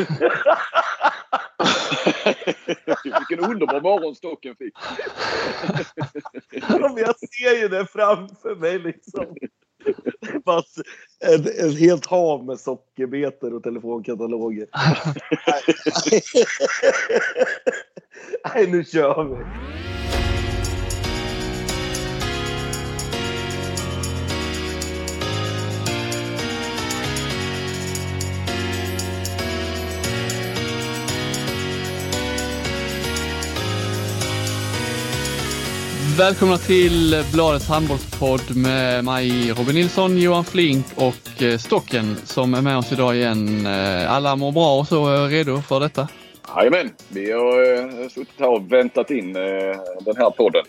Vilken underbar morgon Stocken fick. Jag ser ju det framför mig liksom. Fast ett, ett helt hav med sockerbetor och telefonkataloger. Nej, nu kör vi. Välkomna till Bladets handbollspodd med mig Robin Nilsson, Johan Flink och eh, Stocken som är med oss idag igen. Eh, alla mår bra och så är redo för detta? Jajamän, vi har eh, suttit här och väntat in eh, den här podden.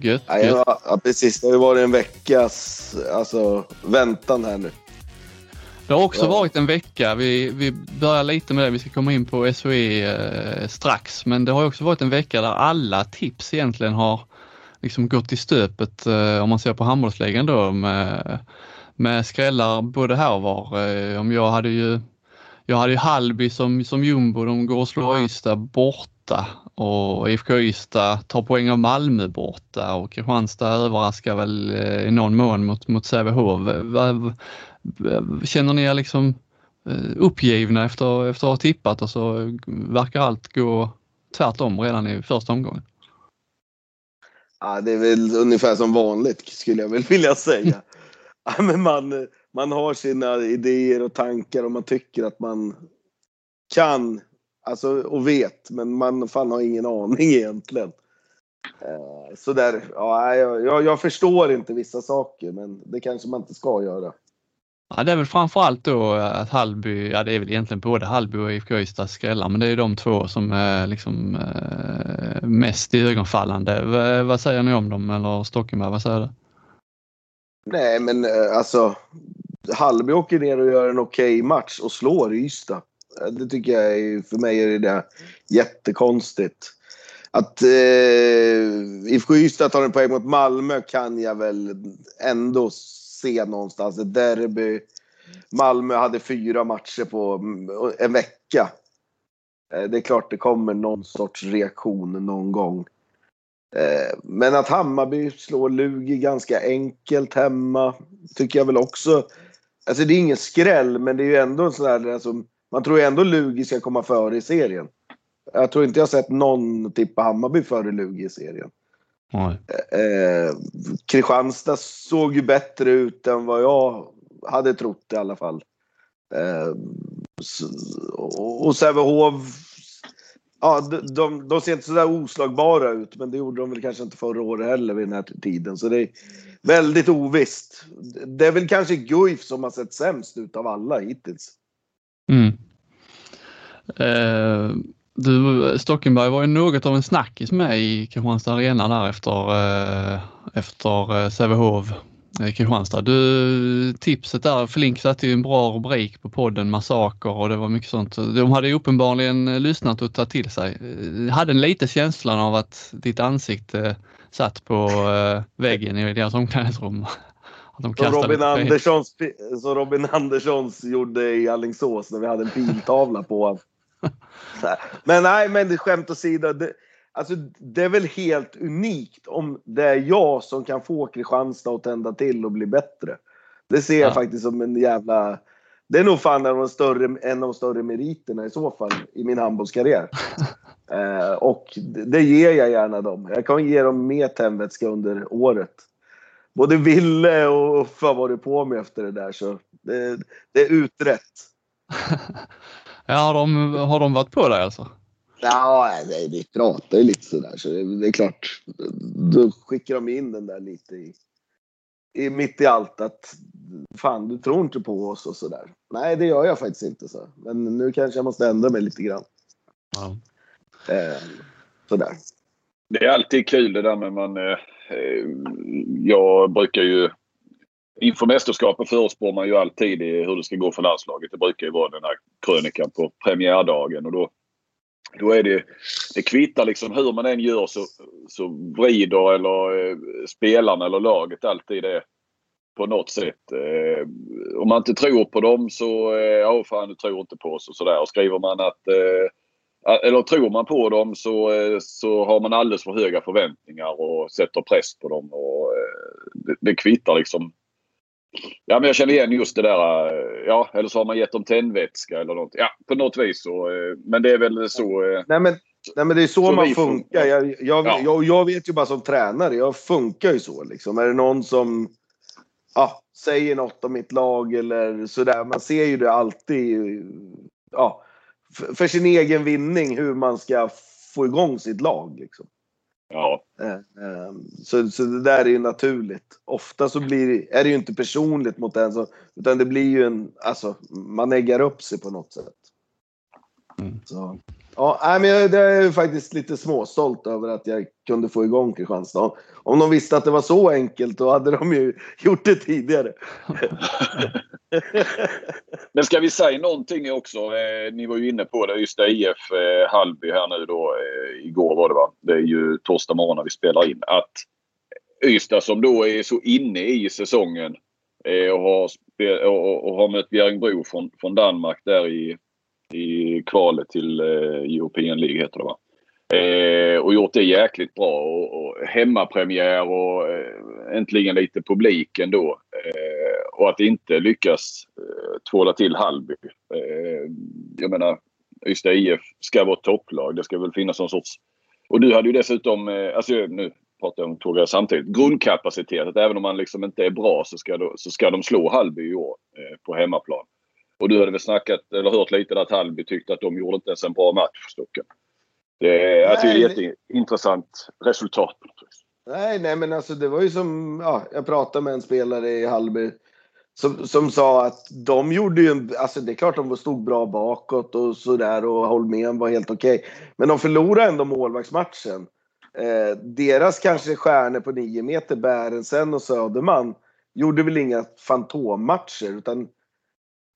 Gött, Ja, gött. ja, ja, precis. Det har ju varit en veckas alltså, väntan här nu. Det har också Ja. varit en vecka. Vi, vi börjar lite med det. Vi ska komma in på SOE eh, strax. Men det har också varit en vecka där alla tips egentligen har liksom gått i stöpet eh, om man ser på handbollsligan då med, med skrällar både här och var. Eh, om jag hade ju jag hade ju Hallby som, som jumbo, de går och slår Ystad borta och IFK Ystad tar poäng av Malmö borta och Kristianstad överraskar väl eh, i någon mån mot, mot Sävehof. Känner ni er liksom uppgivna efter, efter att ha tippat och så verkar allt gå tvärtom redan i första omgången? Ja, det är väl ungefär som vanligt skulle jag väl vilja säga. Ja, men man, man har sina idéer och tankar och man tycker att man kan alltså, och vet, men man fan har ingen aning egentligen. Eh, så där, ja, jag, jag, jag förstår inte vissa saker, men det kanske man inte ska göra. Ja, det är väl framförallt då eh, att Hallby, ja det är väl egentligen både Hallby och IFK Ystad skrällar, men det är de två som är liksom eh, mest iögonfallande. V- vad säger ni om dem eller Stockenberg, vad säger du? Nej, men eh, alltså. Hallby åker ner och gör en okej match och slår Ystad. Det tycker jag är, för mig är det jättekonstigt. Att eh, IFK Ystad tar en poäng mot Malmö kan jag väl ändå se någonstans. Ett derby. Malmö hade fyra matcher på mm, en vecka. Eh, det är klart det kommer någon sorts reaktion någon gång. Eh, men att Hammarby slår Lugi ganska enkelt hemma tycker jag väl också. Alltså det är ingen skräll men det är ju ändå en sån där, alltså, man tror ju ändå Lugi ska komma före i serien. Jag tror inte jag sett någon tippa Hammarby före Lugi i serien. Oj. Eh, Kristianstad såg ju bättre ut än vad jag hade trott i alla fall. Eh, och Sävehof, ja, de, de, de ser inte sådär oslagbara ut, men det gjorde de väl kanske inte förra året heller vid den här tiden. Så det är väldigt ovisst. Det är väl kanske Guif som har sett sämst ut av alla hittills. Mm. Eh, du, Stockenberg var ju något av en snackis med i Kristianstad Arena där efter, eh, efter eh, Sävehof eh, Kristianstad. Du, tipset där, Flink satte ju en bra rubrik på podden Massaker och det var mycket sånt. De hade ju uppenbarligen eh, lyssnat och tagit till sig. Hade en lite känslan av att ditt ansikte satt på väggen i deras omklädningsrum. De Som Robin, Anderssons, som Robin Anderssons gjorde i Alingsås när vi hade en piltavla på honom. Men nej, men det skämt åsido. Det, alltså, det är väl helt unikt om det är jag som kan få Kristianstad att tända till och bli bättre. Det ser jag Ja. faktiskt som en jävla... Det är nog fan en av de större, en av de större meriterna i så fall i min handbollskarriär. eh, och det, det ger jag gärna dem. Jag kan ge dem mer tändvätska under året. Både Ville och Uffe har varit på mig efter det där så det, det är utrett. Ja, har de, har de varit på dig alltså? Ja, nej, vi pratar ju lite sådär så det, det är klart. Då skickar de in den där lite i, i mitt i allt att fan du tror inte på oss och sådär. Nej, det gör jag faktiskt inte så. Men nu kanske jag måste ändra mig lite grann. Ja. Eh, sådär. Det är alltid kul det där med man... Eh, eh, jag brukar ju... Inför mästerskapet förutspår man ju alltid hur det ska gå för landslaget. Det brukar ju vara den här krönikan på premiärdagen. Och då, då är det... Det kvittar liksom hur man än gör så, så vrider eller eh, spelarna eller laget alltid det på något sätt. Eh, om man inte tror på dem så, eh, ja fan du tror inte på oss och sådär. Och skriver man att eh, eller tror man på dem så, eh, så har man alldeles för höga förväntningar och sätter press på dem. Och, eh, det, det kvittar liksom. Ja men jag känner igen just det där. eh, Ja eller så har man gett dem tändvätska eller något. Ja på något vis så. eh, Men det är väl så. eh, Nej men, nej, men det är så, Så man funkar. Jag, jag, Ja. jag, jag vet ju bara som tränare, jag funkar ju så. Liksom. Är det någon som ja, säger något om mitt lag eller sådär. Man ser ju det alltid ja, för sin egen vinning hur man ska få igång sitt lag. Liksom. Ja. Eh, eh, Så, så det där är ju naturligt. Ofta så blir, är det ju inte personligt mot den utan det blir ju en, alltså man äggar upp sig på något sätt. Mm. Så, ja, nej, men jag, är faktiskt lite småstolt över att jag kunde få igång Kristianstad. Om de visste att det var så enkelt då hade de ju gjort det tidigare. Men ska vi säga någonting också? Eh, ni var ju inne på det. Just det, IF eh, Hallby här nu då. Eh, igår var det va? Det är ju torsdag morgon när vi spelar in. Att Ystad som då är så inne i säsongen och, har och, och, och har mött Bjärringbro från, från Danmark där i, i kvalet till eh, European League heter det va? Eh, och gjort det jäkligt bra. Och, och hemmapremiär och eh, äntligen lite publik ändå. Eh, och att inte lyckas eh, tvåla till Hallby. Eh, jag menar, Ystad IF ska vara ett topplag. Det ska väl finnas någon sorts... Och du hade ju dessutom, eh, alltså nu pratar jag om två samtidigt, grundkapacitet. Att även om man liksom inte är bra så ska, då, så ska de slå Hallby i år eh, på hemmaplan. Och du hade väl snackat, eller hört lite där att Hallby tyckte att de gjorde inte ens en bra match, Stocken. Det är, ett jätteintressant resultat. Nej, nej, men alltså det var ju som, ja, jag pratade med en spelare i Hallby som, som sa att de gjorde ju, en, alltså det är klart de stod bra bakåt och sådär och Holmén var helt okej. Men de förlorade ändå målvaktsmatchen. Eh, deras kanske stjärnor på nio meter, Bärensen och Söderman, gjorde väl inga fantommatcher utan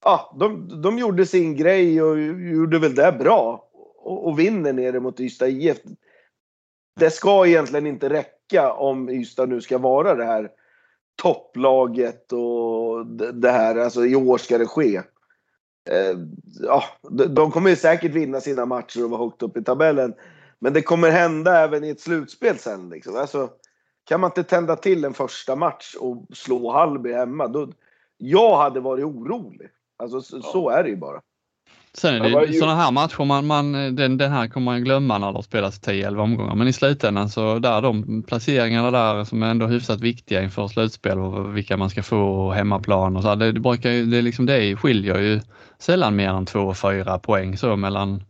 ja, de, de gjorde sin grej och gjorde väl det bra. Och, och vinner nere mot Ystad IF det ska egentligen inte räcka om Ystad nu ska vara det här topplaget och det här, alltså i år ska det ske. Eh, ja, de kommer ju säkert vinna sina matcher och vara högt upp i tabellen. Men det kommer hända även i ett slutspel sen. Liksom. Alltså, kan man inte tända till en första match och slå Hallby hemma, då, jag hade varit orolig. Alltså, så, så är det ju bara. Sen är Ja, det ju- sådana här matcher, man, man, den, den här kommer man glömma när det spelas 10-11 omgångar. Men i slutändan så där de placeringarna där som är ändå hyfsat viktiga inför slutspel och vilka man ska få hemmaplan och så. Det, det, brukar det, är liksom, det skiljer ju sällan mer än 2-4 poäng så mellan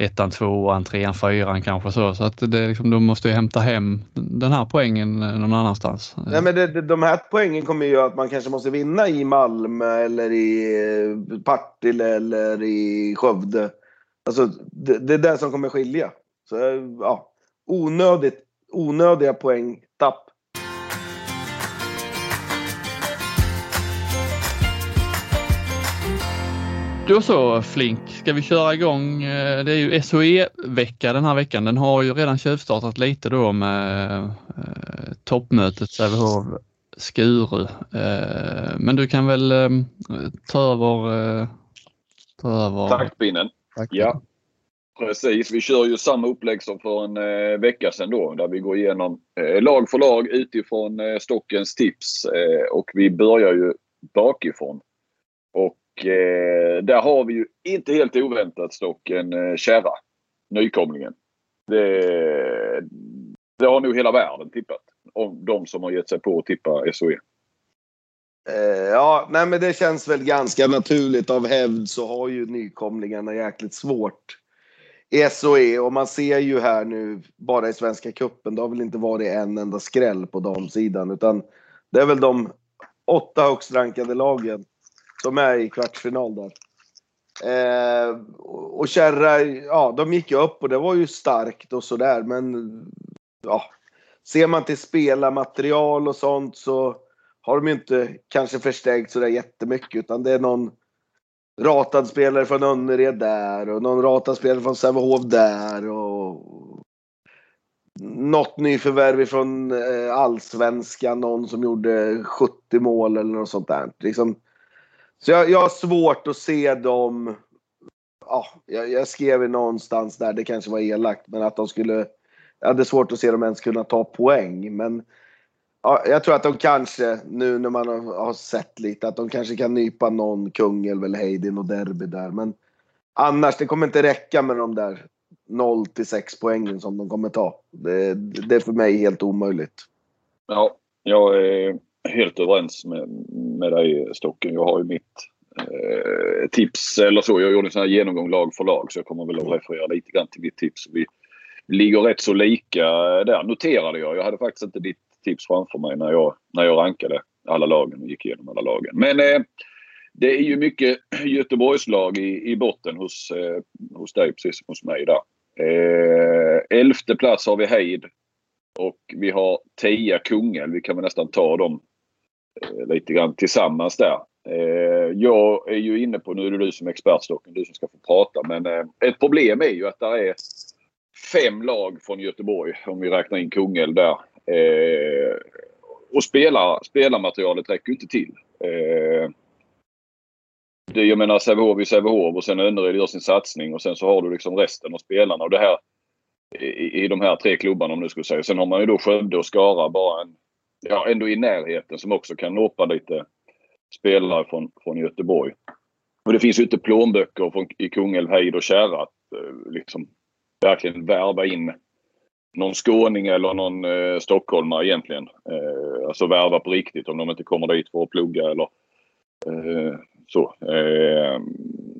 ettan, tvåan, trean, fyran kanske så. Så att det liksom, de måste ju hämta hem den här poängen eh, någon annanstans. Nej, men det, det, de här poängen kommer ju att man kanske måste vinna i Malmö eller i eh, Partille eller i Skövde. Alltså, det, det är det som kommer skilja. Så, eh, ja, onödigt, onödiga poäng. Då så Flink, ska vi köra igång? Eh, Det är ju SOE-vecka den här veckan. Den har ju redan tjuvstartat lite då med eh, toppmötet Sävehof Skuru. Eh, men du kan väl eh, ta över, eh, ta över Taktpinnen. Ja. Precis, vi kör ju samma upplägg som för en eh, vecka sedan då där vi går igenom eh, lag för lag utifrån eh, Stockens tips eh, och vi börjar ju bakifrån. Och eh, där har vi ju inte helt oväntat Stocken eh, Kärra, nykomlingen. Det, det har nog hela världen tippat. Om de som har gett sig på att tippa SOE. Eh, ja, nej men det känns väl ganska naturligt. Av hävd så har ju nykomlingarna jäkligt svårt i SOE. Och man ser ju här nu, bara i Svenska Cupen, det har väl inte varit en enda skräll på damsidan. Utan det är väl de åtta högst rankade lagen de är i kvartsfinal där. Eh, och Kärra, ja de gick ju upp och det var ju starkt och sådär. Men ja, ser man till spelarmaterial och sånt så har de ju inte kanske förstärkt sådär jättemycket utan det är någon ratad spelare från Önnered där och någon ratad spelare från Sävehof där och något nyförvärv från eh, allsvenskan, någon som gjorde 70 mål eller något sånt där. Liksom, så jag, jag har svårt att se dem, ja, jag, jag skrev någonstans där, det kanske var elakt, men att de skulle, jag hade svårt att se dem ens kunna ta poäng. Men ja, jag tror att de kanske, nu när man har, har sett lite, att de kanske kan nypa någon Kungälv eller Heidin och Derby där. Men annars, det kommer inte räcka med de där 0 till 6 poängen som de kommer ta. Det, det är för mig helt omöjligt. Ja, jag är helt överens med, med dig Stocken. Jag har ju mitt eh, tips eller så. Jag gjorde en sån här genomgång lag för lag så jag kommer väl att referera lite grann till mitt tips. Vi ligger rätt så lika där noterade jag. Jag hade faktiskt inte ditt tips framför mig när jag, när jag rankade alla lagen och gick igenom alla lagen. Men eh, det är ju mycket Göteborgslag i, i botten hos, eh, hos dig precis som hos mig där. Eh, elfte plats har vi Heid. Och vi har Tia Kungälv. Vi kan väl nästan ta dem Eh, lite grann tillsammans där. Eh, jag är ju inne på, nu är det du som är expertstocken, du som ska få prata. Men eh, ett problem är ju att det är fem lag från Göteborg om vi räknar in Kungälv där. Och spelar, spelarmaterialet räcker inte till. Det, jag menar Sävehof i Sävehof och sen Önnered gör sin satsning och sen så har du liksom resten av spelarna och det här i, i de här tre klubbarna om du skulle säga. Sen har man ju då Skövde och Skara bara en, ja, ändå i närheten som också kan noppa lite spelare från, från Göteborg. Och det finns ju inte plånböcker från, i Kungälv, Heid och Kärra att eh, liksom verkligen värva in någon skåning eller någon eh, stockholmare egentligen. Eh, alltså värva på riktigt om de inte kommer dit för att plugga eller eh, så. Eh,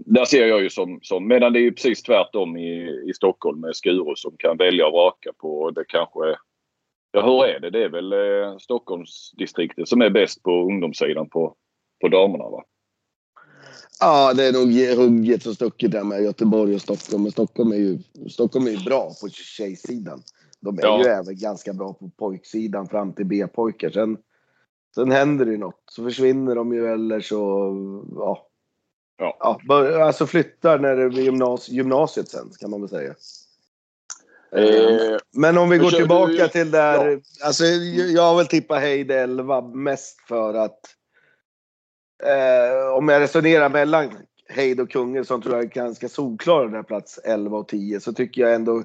där ser jag ju som, som, medan det är ju precis tvärtom i, i Stockholm med Skuru som kan välja och vraka på. Det kanske Ja, hur är det? Det är väl eh, Stockholmsdistriktet som är bäst på ungdomssidan på, på damerna va? Ja, det är nog hugget och stucket där med Göteborg och Stockholm. Men Stockholm är ju, Stockholm är ju bra på tjejsidan. De är ja. ju även ganska bra på pojksidan fram till B-pojkar. Sen, sen händer det ju något. Så försvinner de ju eller så, ja. Ja. ja alltså flyttar när det blir gymnas, gymnasiet sen kan man väl säga. Eh, men om vi går tillbaka du, till där. Ja. Alltså, jag har väl tippat Heid 11 mest för att eh, om jag resonerar mellan Heid och Kungälv som tror jag är ganska solklara där plats 11 och 10 så tycker jag ändå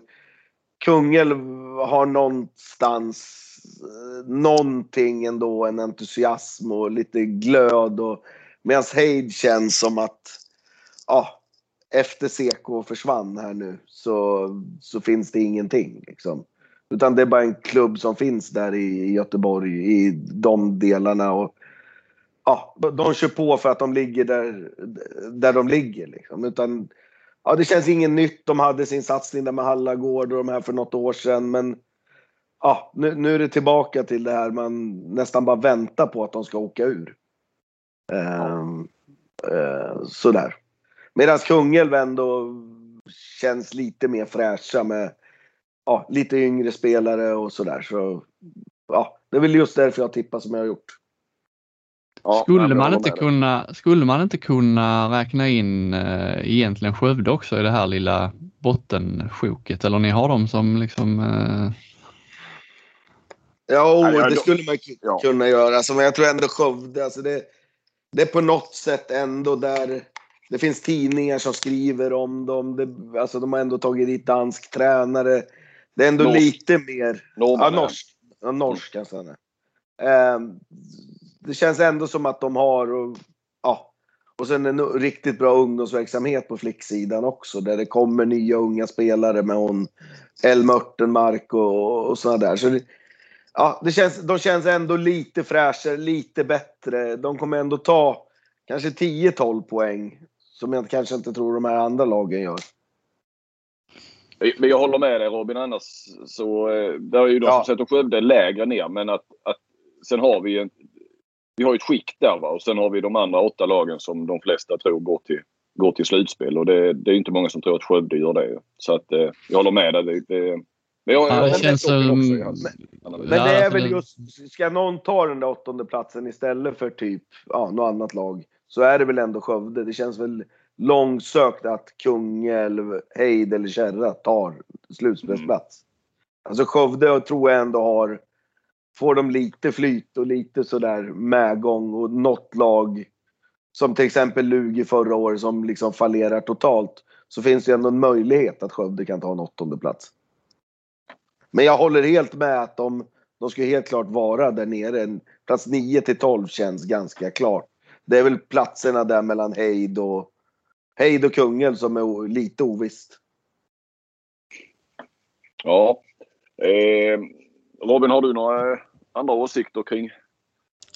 Kungälv har någonstans eh, någonting ändå, en entusiasm och lite glöd och medan Heid känns som att ja, efter CK försvann här nu så, så finns det ingenting. Liksom. Utan det är bara en klubb som finns där i Göteborg i de delarna. Och, ja, de kör på för att de ligger där, där de ligger. Liksom. Utan, ja, det känns inget nytt. De hade sin satsning där med Hallagård och de här för något år sedan. Men ja, nu, nu är det tillbaka till det här man nästan bara väntar på att de ska åka ur. Um, uh, sådär. Medan Kungälv ändå känns lite mer fräscha med ja, lite yngre spelare och sådär. Så, ja, det är väl just därför jag tippar som jag har gjort. Ja, skulle, man inte kunna, skulle man inte kunna räkna in äh, egentligen Skövde också i det här lilla bottensjoket eller ni har dem som liksom äh... Ja, oh, det skulle man kunna göra. Alltså, men jag tror ändå Skövde, alltså det, det är på något sätt ändå där det finns tidningar som skriver om dem. Det, alltså de har ändå tagit dit dansk tränare. Det är ändå norsk. lite mer... Norman, ja, norsk. Ja, norsk är. Um, det känns ändå som att de har, och, ja. Och sen en riktigt bra ungdomsverksamhet på flicksidan också. Där det kommer nya unga spelare med hon Elma Örtenmark och, och sådana där. Så det, ja, det känns, de känns ändå lite fräschare, lite bättre. De kommer ändå ta kanske 10-12 poäng som jag kanske inte tror de här andra lagen gör. Men jag håller med dig Robin. Annars så eh, det är ju de ja. som sätter Skövde lägre ner. Men att, att sen har vi en, vi har ett skikt där va? och sen har vi de andra åtta lagen som de flesta tror går till, går till slutspel. Och det, det är inte många som tror att Skövde gör det. Så att eh, jag håller med dig. Det, det, men jag, ja, det känns som... Också, men, men det är väl just, ska någon ta den där åttonde platsen istället för typ ja, något annat lag så är det väl ändå Skövde. Det känns väl långsökt att Kungälv, Heid eller Kärra tar slutspelsplats. Alltså Skövde tror jag ändå har, får de lite flyt och lite sådär medgång och något lag som till exempel Lugi förra året som liksom fallerar totalt så finns det ändå en möjlighet att Skövde kan ta en åttonde plats. Men jag håller helt med att de, de ska helt klart vara där nere. Plats 9 till 12 känns ganska klart. Det är väl platserna där mellan Heid och, Heid och Kungälv som är lite ovisst. Ja. Eh, Robin, har du några andra åsikter kring,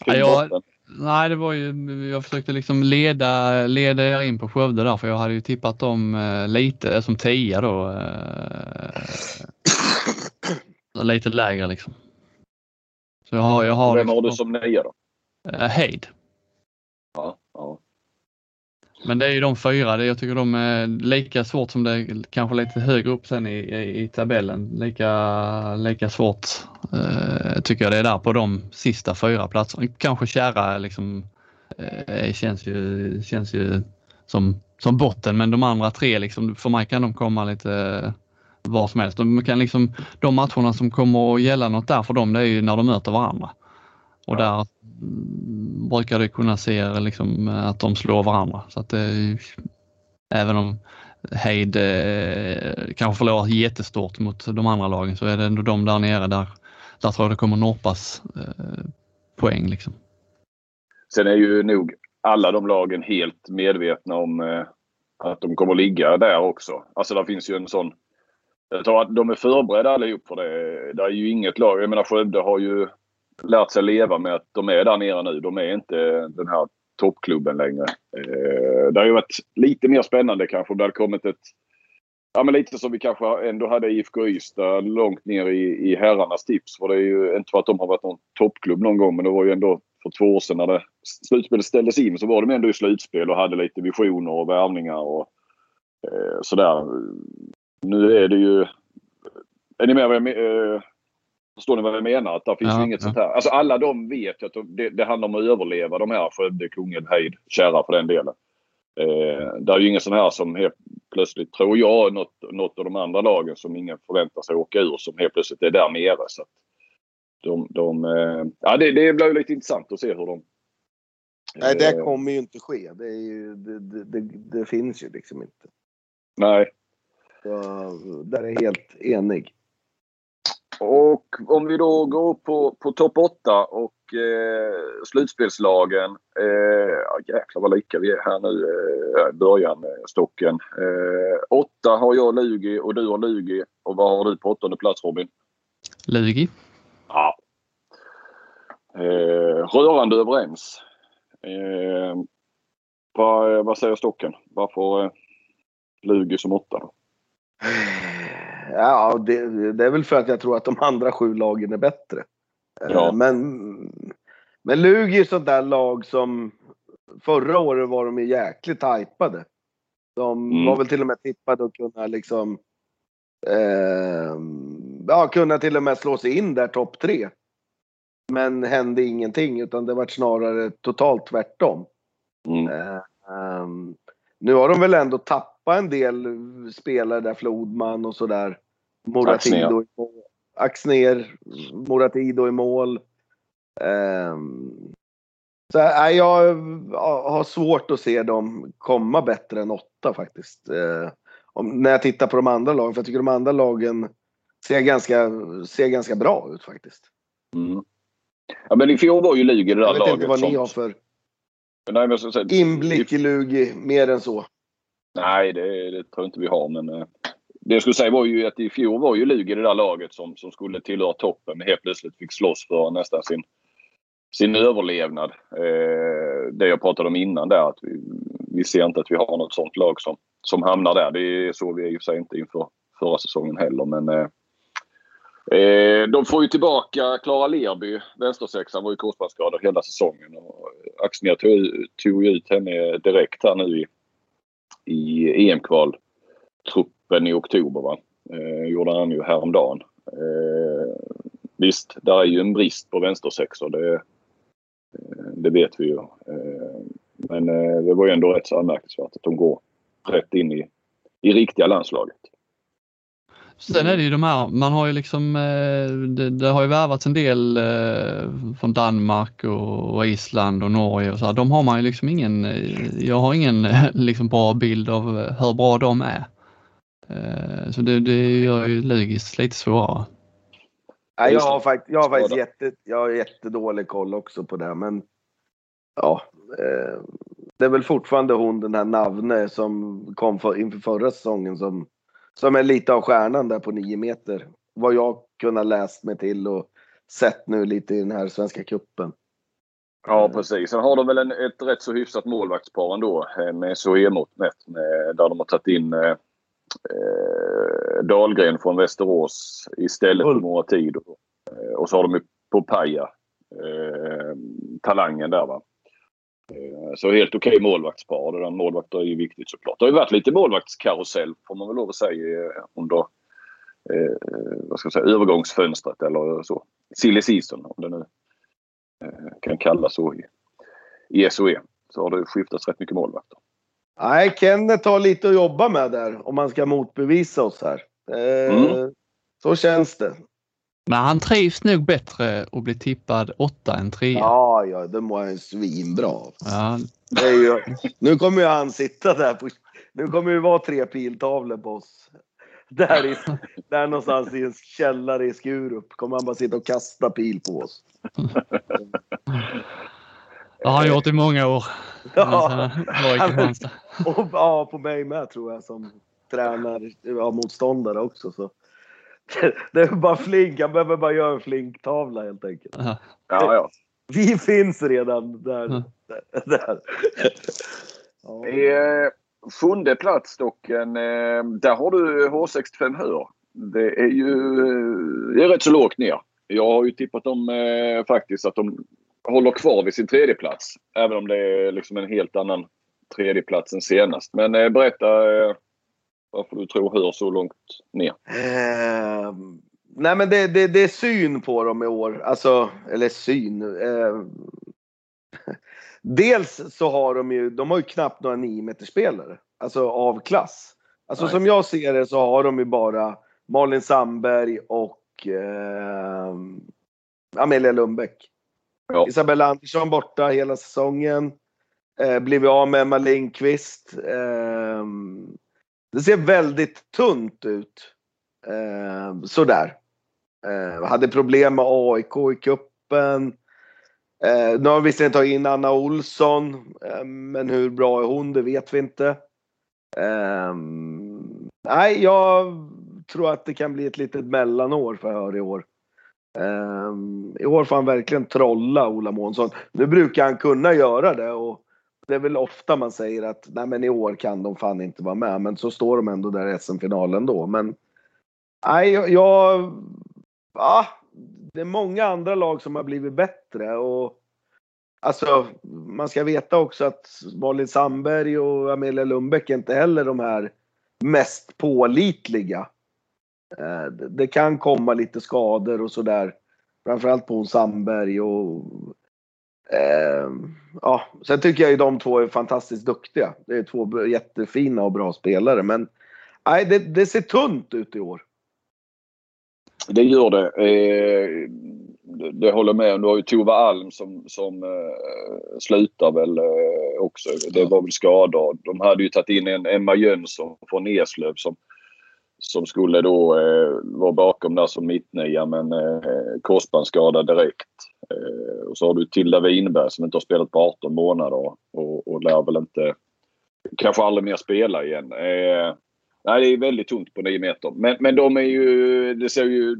kring ja, jag, Nej, det var ju, jag försökte liksom leda, leda er in på Skövde där för jag hade ju tippat dem eh, lite som tia då. Eh, lite lägre liksom. Så jag har, jag har Vem har du liksom- som nia då? Eh, Heid. Ja, ja. Men det är ju de fyra. Jag tycker de är lika svårt som det kanske lite högre upp sen i, i, i tabellen. Lika, lika svårt eh, tycker jag det är där på de sista fyra platserna. Kanske Kära liksom, eh, känns, ju, känns ju som, som botten men de andra tre liksom, för mig kan de komma lite eh, var som helst. De, kan liksom, de matcherna som kommer att gälla något där för dem det är ju när de möter varandra. Och där brukar du kunna se liksom, att de slår varandra. Så att, eh, även om Heid eh, kanske förlorar jättestort mot de andra lagen så är det ändå de där nere där, där tror jag det kommer norpas eh, poäng. Liksom. Sen är ju nog alla de lagen helt medvetna om eh, att de kommer ligga där också. Alltså där finns ju en sån... Jag tror att de är förberedda allihop för det. Det är ju inget lag. Jag menar Skövde har ju lärt sig leva med att de är där nere nu. De är inte den här toppklubben längre. Eh, det har ju varit lite mer spännande kanske om det hade kommit ett Ja men lite som vi kanske ändå hade IFK Ystad långt ner i, i herrarnas tips. För det är ju inte för att de har varit någon toppklubb någon gång men det var ju ändå för två år sedan när det, slutspelet ställdes in så var de ändå i slutspel och hade lite visioner och värvningar och eh, sådär. Nu är det ju... Är ni med vad jag menar? Eh, Förstår ni vad jag menar? Att det finns ja, ju inget ja. sånt här. Alltså alla de vet ju att det, det handlar om att överleva de här Skövde, Kungälv, Heid, Kära för den delen. Eh, det är ju ingen sån här som helt plötsligt, tror jag, något, något av de andra lagen som ingen förväntar sig åka ur som helt plötsligt är där nere. Så de, de, eh, ja, det, det blir lite intressant att se hur de... Nej, det eh, kommer ju inte ske. Det, ju, det, det, det, finns ju liksom inte. Nej. Så, där är jag helt enig. Och om vi då går upp på, på topp 8 och eh, slutspelslagen. Eh, jäklar vad lika vi är här nu eh, början med stocken. Eh, åtta har jag Lugi och du har Lugi. Och vad har du på åttonde plats Robin? Lugi. Ja. Eh, rörande överens. Eh, vad, vad säger stocken? Varför eh, Lugi som åtta då? Ja, det, det, är väl för att jag tror att de andra sju lagen är bättre. Eh, ja. Men, men Lugi är sånt där lag som förra året var de ju jäkligt hypade. De mm. var väl till och med tippade att kunna liksom eh, ja, kunna till och med slå sig in där topp tre. Men hände ingenting utan det var snarare totalt tvärtom. Mm. Eh, um, nu har de väl ändå tappat en del spelare där, Flodman och sådär. Moratido i mål. Axner, Moratido i mål. Um, så äh, jag har svårt att se dem komma bättre än åtta faktiskt. Uh, om, när jag tittar på de andra lagen, för jag tycker de andra lagen ser ganska, ser ganska bra ut faktiskt. Mm. Ja men i fjol var ju Lugi det där laget. Jag vet inte vad som... ni har för Nej, så, inblick i Lugi mer än så. Nej, det, det, tror jag inte vi har. Men eh, det jag skulle säga var ju att i fjol var ju Lugi det där laget som, som skulle tillhöra toppen men helt plötsligt fick slåss för nästan sin, sin överlevnad. Eh, det jag pratade om innan där att vi, vi ser inte att vi har något sånt lag som, som hamnar där. Det såg vi i och för sig inte inför förra säsongen heller men eh, Eh, de får ju tillbaka Klara Lerby, vänstersexan, var ju korsbandsskadad hela säsongen. Och Axnér tog, tog ut henne direkt här nu i, i EM-kvaltruppen i oktober. Va? Eh, gjorde han ju häromdagen. Eh, visst, där är ju en brist på vänstersexor. Det, eh, det vet vi ju. Eh, men eh, det var ju ändå rätt så anmärkningsvärt att de går rätt in i, i riktiga landslaget. Sen är det ju de här, man har ju liksom, eh, det, det har ju värvats en del eh, från Danmark och Island och Norge och så här. De har man ju liksom ingen, eh, jag har ingen liksom bra bild av hur bra de är. Så det, det gör ju Lugis lite svårare. Nej, jag har faktiskt, jag har faktiskt jätte, jag har jättedålig koll också på det men ja. det är väl fortfarande hon den här Navne som kom för, inför förra säsongen som som är lite av stjärnan där på 9 meter. Vad jag kunnat läst mig till och sett nu lite i den här Svenska cupen. Ja precis. Sen har de väl en, ett rätt så hyfsat målvaktspar ändå eh, med SOE-mått mätt. Där de har tagit in eh, eh, Dahlgren från Västerås istället för några tid. Och, eh, och så har de ju Popaja, eh, talangen där va. Eh, så helt okej okay målvaktspar. Det där målvakter är ju viktigt såklart. Det har ju varit lite målvaktskarusell får man väl lov att säga eh, under eh, vad ska jag säga, övergångsfönstret eller så. Silly season om det nu eh, kan kallas så i, i SOE. Så har det skiftats rätt mycket målvakter. Nej, Kenneth har lite att jobba med där om man ska motbevisa oss här. Eh, mm. Så känns det. Men han trivs nog bättre att bli tippad åtta än trea. Ja, ja, det mår han svinbra ja. ju, Nu kommer ju han sitta där på... Nu kommer det vara tre piltavlor på oss. Där, i, där någonstans i en källare i Skurup kommer han bara sitta och kasta pil på oss. Det har han gjort i många år. Ja, han, och, ja, på mig med tror jag som tränar ja, motståndare också. Så. det är bara flink. Han behöver bara göra en flinktavla helt enkelt. Ja, ja. Vi finns redan där. Mm. där. ja. eh, sjunde plats dock. En, eh, där har du H65 Hör. Det är ju eh, det är rätt så lågt ner. Jag har ju tippat dem eh, faktiskt att de håller kvar vid sin tredje plats. Även om det är liksom en helt annan tredjeplats än senast. Men eh, berätta eh, varför du tror hör så långt ner? Eh, nej men det, det, det, är syn på dem i år. Alltså, eller syn. Eh, dels så har de ju, de har ju knappt några 9 spelare Alltså av klass. Alltså Nej. som jag ser det så har de ju bara Malin Sandberg och eh, Amelia Lundbäck. Ja. Isabella Andersson borta hela säsongen. Eh, blivit av med Emma Lindqvist. Eh, det ser väldigt tunt ut. Eh, sådär. Eh, hade problem med AIK i kuppen. Eh, nu har vi visserligen tagit in Anna Olsson, eh, men hur bra är hon? Det vet vi inte. Eh, nej, jag tror att det kan bli ett litet mellanår för Hör i år. Eh, I år får han verkligen trolla Ola Månsson. Nu brukar han kunna göra det och det är väl ofta man säger att nej men i år kan de fan inte vara med. Men så står de ändå där i SM-finalen då. Men nej, jag... Ja, det är många andra lag som har blivit bättre. Och Alltså, man ska veta också att Malin Sandberg och Amelia Lundbäck är inte heller de här mest pålitliga. Eh, det kan komma lite skador och sådär. Framförallt på Sandberg och Eh, ja, sen tycker jag ju de två är fantastiskt duktiga. Det är två jättefina och bra spelare men nej, det, det ser tunt ut i år. Det gör det. Eh, det håller med om. Du har ju Tova Alm som, som eh, slutar väl eh, också. Det var väl skador. De hade ju tagit in en Emma Jönsson från Eslöv som som skulle då eh, vara bakom där som mittnia men eh, korsbandsskada direkt. Eh, och så har du Tilda Winberg som inte har spelat på 18 månader och, och lär väl inte kanske aldrig mer spela igen. Eh, nej, det är väldigt tungt på 9 meter. Men, men de är ju, det ser ju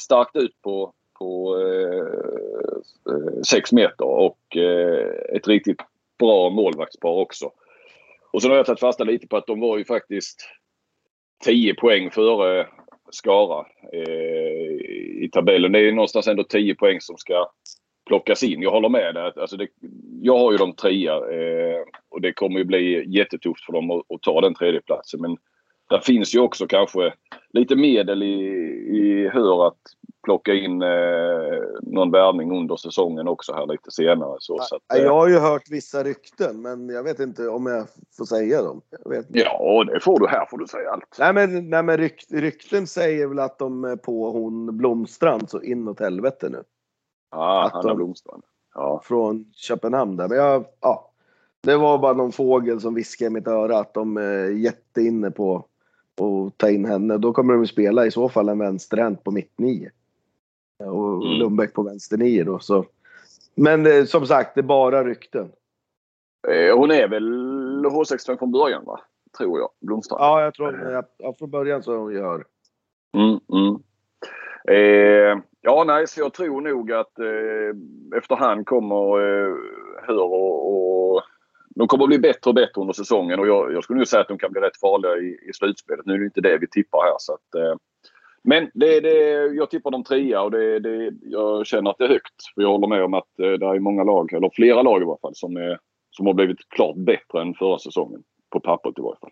starkt ut på, på 6 eh, meter och eh, ett riktigt bra målvaktspar också. Och sen har jag tagit fasta lite på att de var ju faktiskt 10 poäng före Skara eh, i tabellen. Det är någonstans ändå 10 poäng som ska plockas in. Jag håller med dig. Alltså det, jag har ju de trea eh, och det kommer ju bli jättetufft för dem att, att ta den tredjeplatsen. Men där finns ju också kanske lite medel i, i hur att plocka in eh, någon värvning under säsongen också här lite senare. Så, så att, eh. Jag har ju hört vissa rykten men jag vet inte om jag får säga dem. Ja, det får du. Här får du säga allt. Nej men, nej, men rykt, rykten säger väl att de är på hon Blomstrand så inåt helvete nu. Ja, Hanna de, Blomstrand. Ja. Från Köpenhamn där. Men jag, ja, det var bara någon fågel som viskade i mitt öra att de är jätteinne på att ta in henne. Då kommer de spela i så fall en vänsterhänt på mittnio. Och mm. Lundbäck på vänster nio då. Så. Men eh, som sagt, det är bara rykten. Eh, hon är väl H65 från början va? Tror jag. Blomstrand. Ja, jag tror ja, från början så hon gör. Mm, mm. Eh, ja, nej, så jag tror nog att eh, efterhand kommer eh, Hör och, och de kommer att bli bättre och bättre under säsongen och jag, jag skulle nog säga att de kan bli rätt farliga i, i slutspelet. Nu är det inte det vi tippar här. Så att, eh, men det, det, jag tippar dem trea och det, det, jag känner att det är högt. För jag håller med om att eh, det är många lag, eller flera lag i varje fall, som, är, som har blivit klart bättre än förra säsongen. På pappret i varje fall.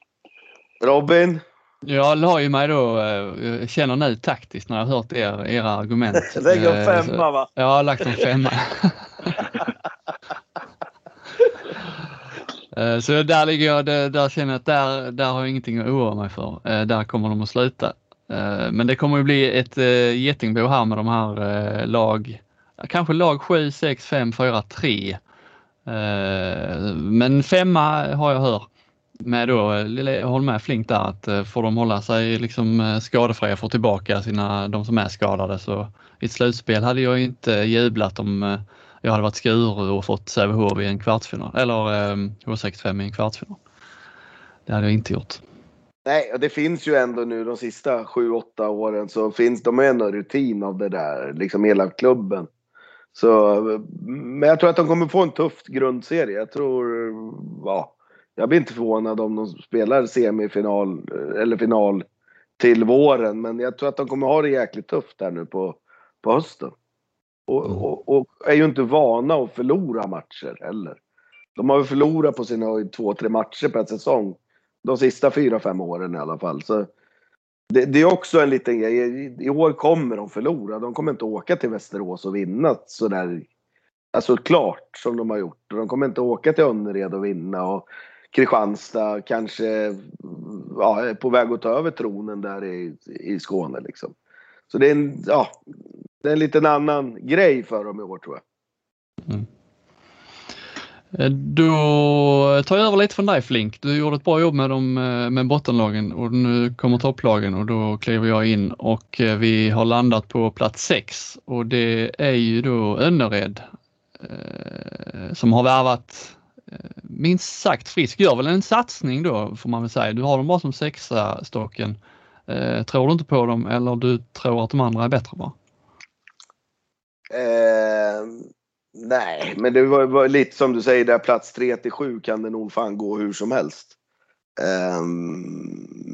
Robin? Jag la ju mig då, eh, jag känner nu taktiskt när jag hört er, era argument. Lägger en eh, femma va? Ja, jag har lagt en femma. Eh, så där ligger jag, där känner jag att där, där har jag ingenting att oroa mig för. Eh, där kommer de att sluta. Eh, men det kommer ju bli ett getingbo här med de här lag, kanske lag 7, 6, 5, 4, 3. Men femma har jag hört. Med då, jag håller med Flink där att får de hålla sig liksom skadefria, få tillbaka sina, de som är skadade så i ett slutspel hade jag inte jublat om jag hade varit Skuru och fått Sävehof i en kvartsfinal eller eh, H65 i en kvartsfinal. Det hade jag inte gjort. Nej, och det finns ju ändå nu de sista sju, åtta åren så finns de ändå rutin av det där, liksom hela klubben. Så, men jag tror att de kommer få en tuff grundserie. Jag tror, ja, jag blir inte förvånad om de spelar semifinal eller final till våren. Men jag tror att de kommer ha det jäkligt tufft där nu på, på hösten. Och, mm. och, och, är ju inte vana att förlora matcher heller. De har ju förlorat på sina två, tre matcher per säsong. De sista fyra, fem åren i alla fall. Så det, det, är också en liten grej. I, I år kommer de förlora. De kommer inte åka till Västerås och vinna sådär. Alltså klart som de har gjort. De kommer inte åka till Önnered och vinna. Och Kristianstad kanske ja, är på väg att ta över tronen där i, i Skåne liksom. Så det är en, ja, det är en liten annan grej för dem i år tror jag. Mm. Eh, då tar jag över lite från dig Flink. Du gjorde ett bra jobb med, dem, eh, med bottenlagen och nu kommer topplagen och då kliver jag in och eh, vi har landat på plats 6 och det är ju då Önnered eh, som har värvat eh, minst sagt frisk. Gör väl en satsning då får man väl säga. Du har dem bara som sexa stocken. Eh, tror du inte på dem eller du tror att de andra är bättre bara? Eh, nej, men det var, var, lite som du säger där plats 3 till 7 kan det nog fan gå hur som helst. Eh,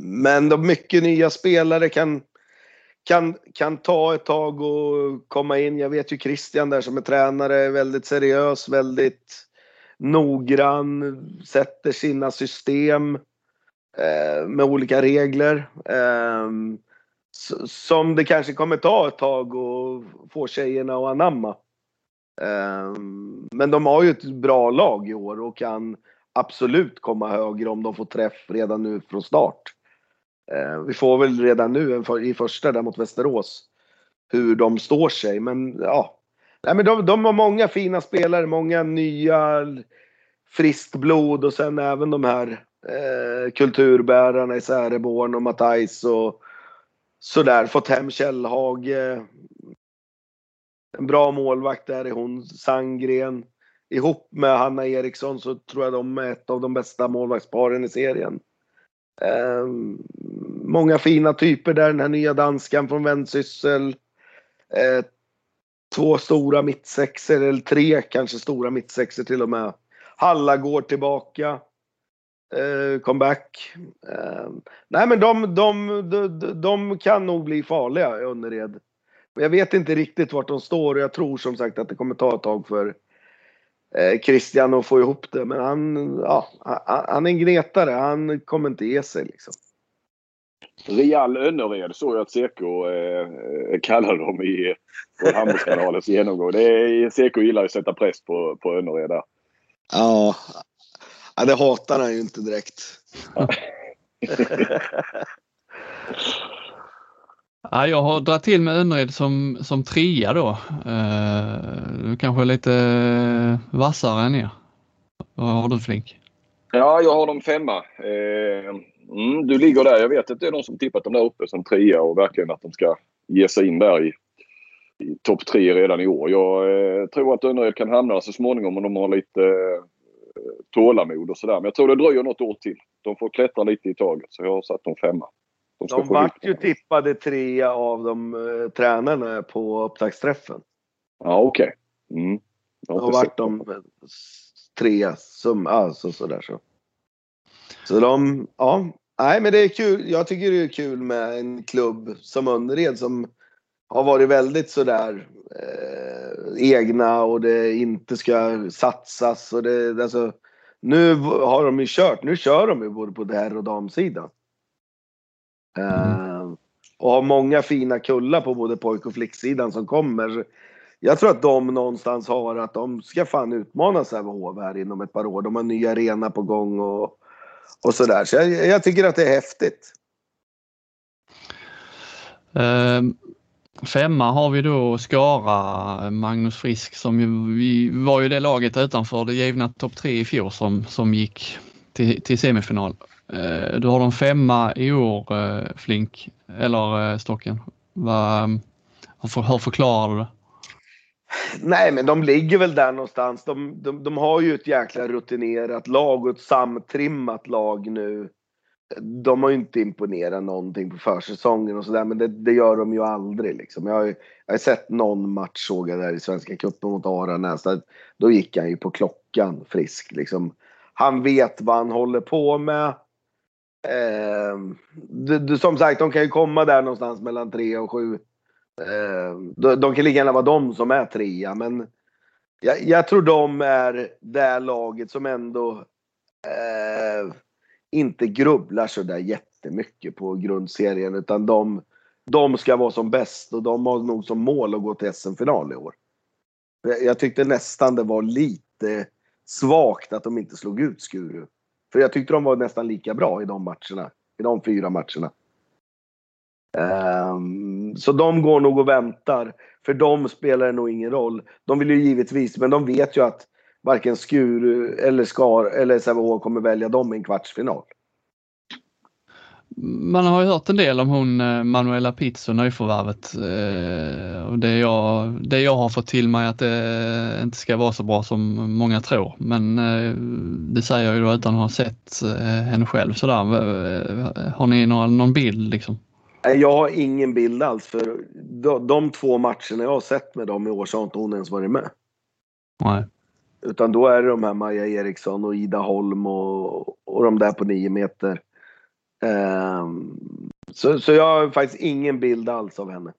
men de mycket nya spelare kan, kan, kan ta ett tag och komma in. Jag vet ju Christian där som är tränare, är väldigt seriös, väldigt noggrann, sätter sina system eh, med olika regler. Eh, som det kanske kommer ta ett tag att få tjejerna att anamma. Ehm, men de har ju ett bra lag i år och kan absolut komma högre om de får träff redan nu från start. Ehm, vi får väl redan nu i första där mot Västerås hur de står sig. Men ja, Nej, men de, de har många fina spelare, många nya friskt blod och sen även de här eh, kulturbärarna i Säreborn och Matthijs och sådär fått hem Källhage. En bra målvakt där är hon, Sangren. Ihop med Hanna Eriksson så tror jag de är ett av de bästa målvaktsparen i serien. Eh, många fina typer där, den här nya danskan från vändsyssel. Eh, två stora mittsexer, eller tre kanske stora mittsexer till och med. Halla går tillbaka eh, comeback. Eh, nej men de, de, de, de, kan nog bli farliga i Önnered. Jag vet inte riktigt vart de står och jag tror som sagt att det kommer ta ett tag för eh, Christian att få ihop det. Men han, ja, han, han är en gnetare. Han kommer inte ge sig liksom. Real Önnered såg jag att CK eh, kallade dem i handbollskanalens genomgång. Det är, CK gillar att sätta press på, på Önnered där. Ja. Ja, det hatar han ju inte direkt. Ja, jag har dragit till med Önnered som, som trea då. Uh, kanske lite vassare än er. Vad har du Flink? Ja, jag har dem femma. Uh, mm, du ligger där. Jag vet att det är någon som tippat dem där uppe som trea och verkligen att de ska ge sig in där i, i topp tre redan i år. Jag uh, tror att Önnered kan hamna så småningom om de har lite uh, tålamod och sådär. Men jag tror det dröjer något år till. De får klättra lite i taget så jag har satt dem femma. De, de vart ju tippade trea av de uh, tränarna på upptaktsträffen. Ja, okej. Okay. Mm. Då vart de trea, som, alltså sådär så. Så de, ja. Nej men det är kul. Jag tycker det är kul med en klubb som Önnered som har varit väldigt sådär eh, egna och det inte ska satsas och det, alltså nu har de ju kört, nu kör de ju både på herr och damsidan. Uh, och har många fina kullar på både pojk och flicksidan som kommer. Jag tror att de någonstans har att de ska fan utmana Sävehof här inom ett par år. De har en ny arena på gång och, och sådär. Så jag, jag tycker att det är häftigt. Uh, femma har vi då Skara, Magnus Frisk som ju, vi var ju det laget utanför det givna topp tre i fjol som, som gick till, till semifinal. Eh, du har de femma i år eh, Flink, eller eh, Stocken. Hur hur förklarar du det? Nej, men de ligger väl där någonstans. De, de, de har ju ett jäkla rutinerat lag och ett samtrimmat lag nu. De har ju inte imponerat någonting på försäsongen och sådär, men det, det, gör de ju aldrig. Liksom. Jag, har, jag har sett någon match såg jag där i Svenska cupen mot Aranäs. Då gick han ju på klockan frisk. Liksom. Han vet vad han håller på med. Eh, du, du, som sagt, de kan ju komma där någonstans mellan tre och sju. Eh, de, de, kan lika gärna vara de som är trea, men jag, jag tror de är det laget som ändå eh, inte grubblar så där jättemycket på grundserien, utan de, de ska vara som bäst och de har nog som mål att gå till SM-final i år. Jag tyckte nästan det var lite svagt att de inte slog ut Skuru. För jag tyckte de var nästan lika bra i de matcherna. I de fyra matcherna. Um, så de går nog och väntar. För de spelar det nog ingen roll. De vill ju givetvis, men de vet ju att varken Skuru eller Skar eller Sävehof kommer välja dem i en kvartsfinal man har ju hört en del om hon eh, Manuela Pizzo, nyförvärvet. Eh, och det jag, det jag har fått till mig att det inte ska vara så bra som många tror. Men eh, det säger jag ju då utan att ha sett henne själv sådär. Har ni någon, någon bild liksom? Jag har ingen bild alls för de, de två matcherna jag har sett med dem i år så har inte hon ens varit med. Nej. Utan då är det de här Maja Eriksson och Ida Holm och, och de där på nio meter. Um, så, så jag har faktiskt ingen bild alls av henne.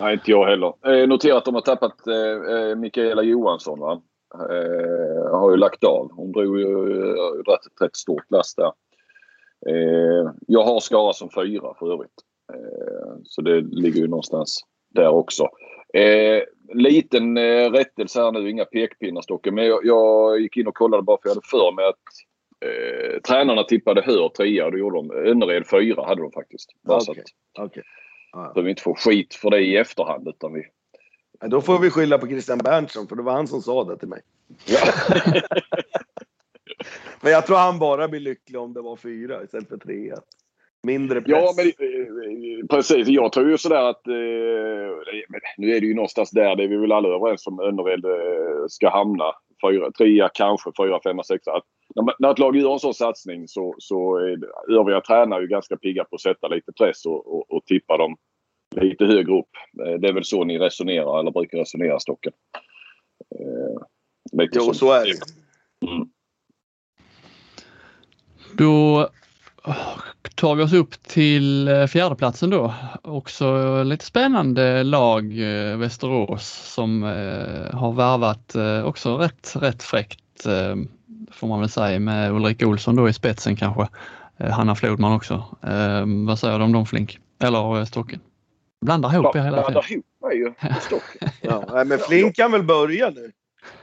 Nej, inte jag heller. Eh, notera att de har tappat eh, eh, Mikaela Johansson. Va? Eh, har ju lagt av. Hon drog ju eh, ett rätt stort last där. Eh, jag har Skara som fyra för övrigt. Eh, så det ligger ju någonstans där också. Eh, liten eh, rättelse här nu, inga pekpinnar Stocken. Men jag, jag, gick in och kollade bara för jag hade för mig att Eh, tränarna tippade Hör trea det gjorde de. Önnered fyra hade de faktiskt. Bara okay. så att, okay. ah. så vi inte får skit för det i efterhand. Utan vi... Ja, då får vi skylla på Christian Berntsson för det var han som sa det till mig. Ja. men jag tror han bara blir lycklig om det var fyra istället för tre. Mindre press. Ja, men eh, precis. Jag tror ju sådär att... Eh, nu är det ju någonstans där, det är vi väl alla överens om Önnered eh, ska hamna. Fyra, trea, kanske fyra, femma, sexa. Att när ett lag gör en sån satsning så, så är övriga tränare ju ganska pigga på att sätta lite press och, och, och tippa dem lite högre upp. Eh, det är väl så ni resonerar eller brukar resonera Stocken? Eh, jo, som... så är det. Mm. Då tar vi oss upp till eh, fjärdeplatsen då. Också lite spännande lag, Västerås, som har värvat också rätt, rätt fräckt får man väl säga med Ulrika Olsson då i spetsen kanske. eh, Hanna Flodman också. Eh, vad säger du om dem Flink? Eller eh, Stocken? Blandar ihop er hela tiden. Blandar ihop mig ju. Stocken. Ja, men Flink kan väl börja nu?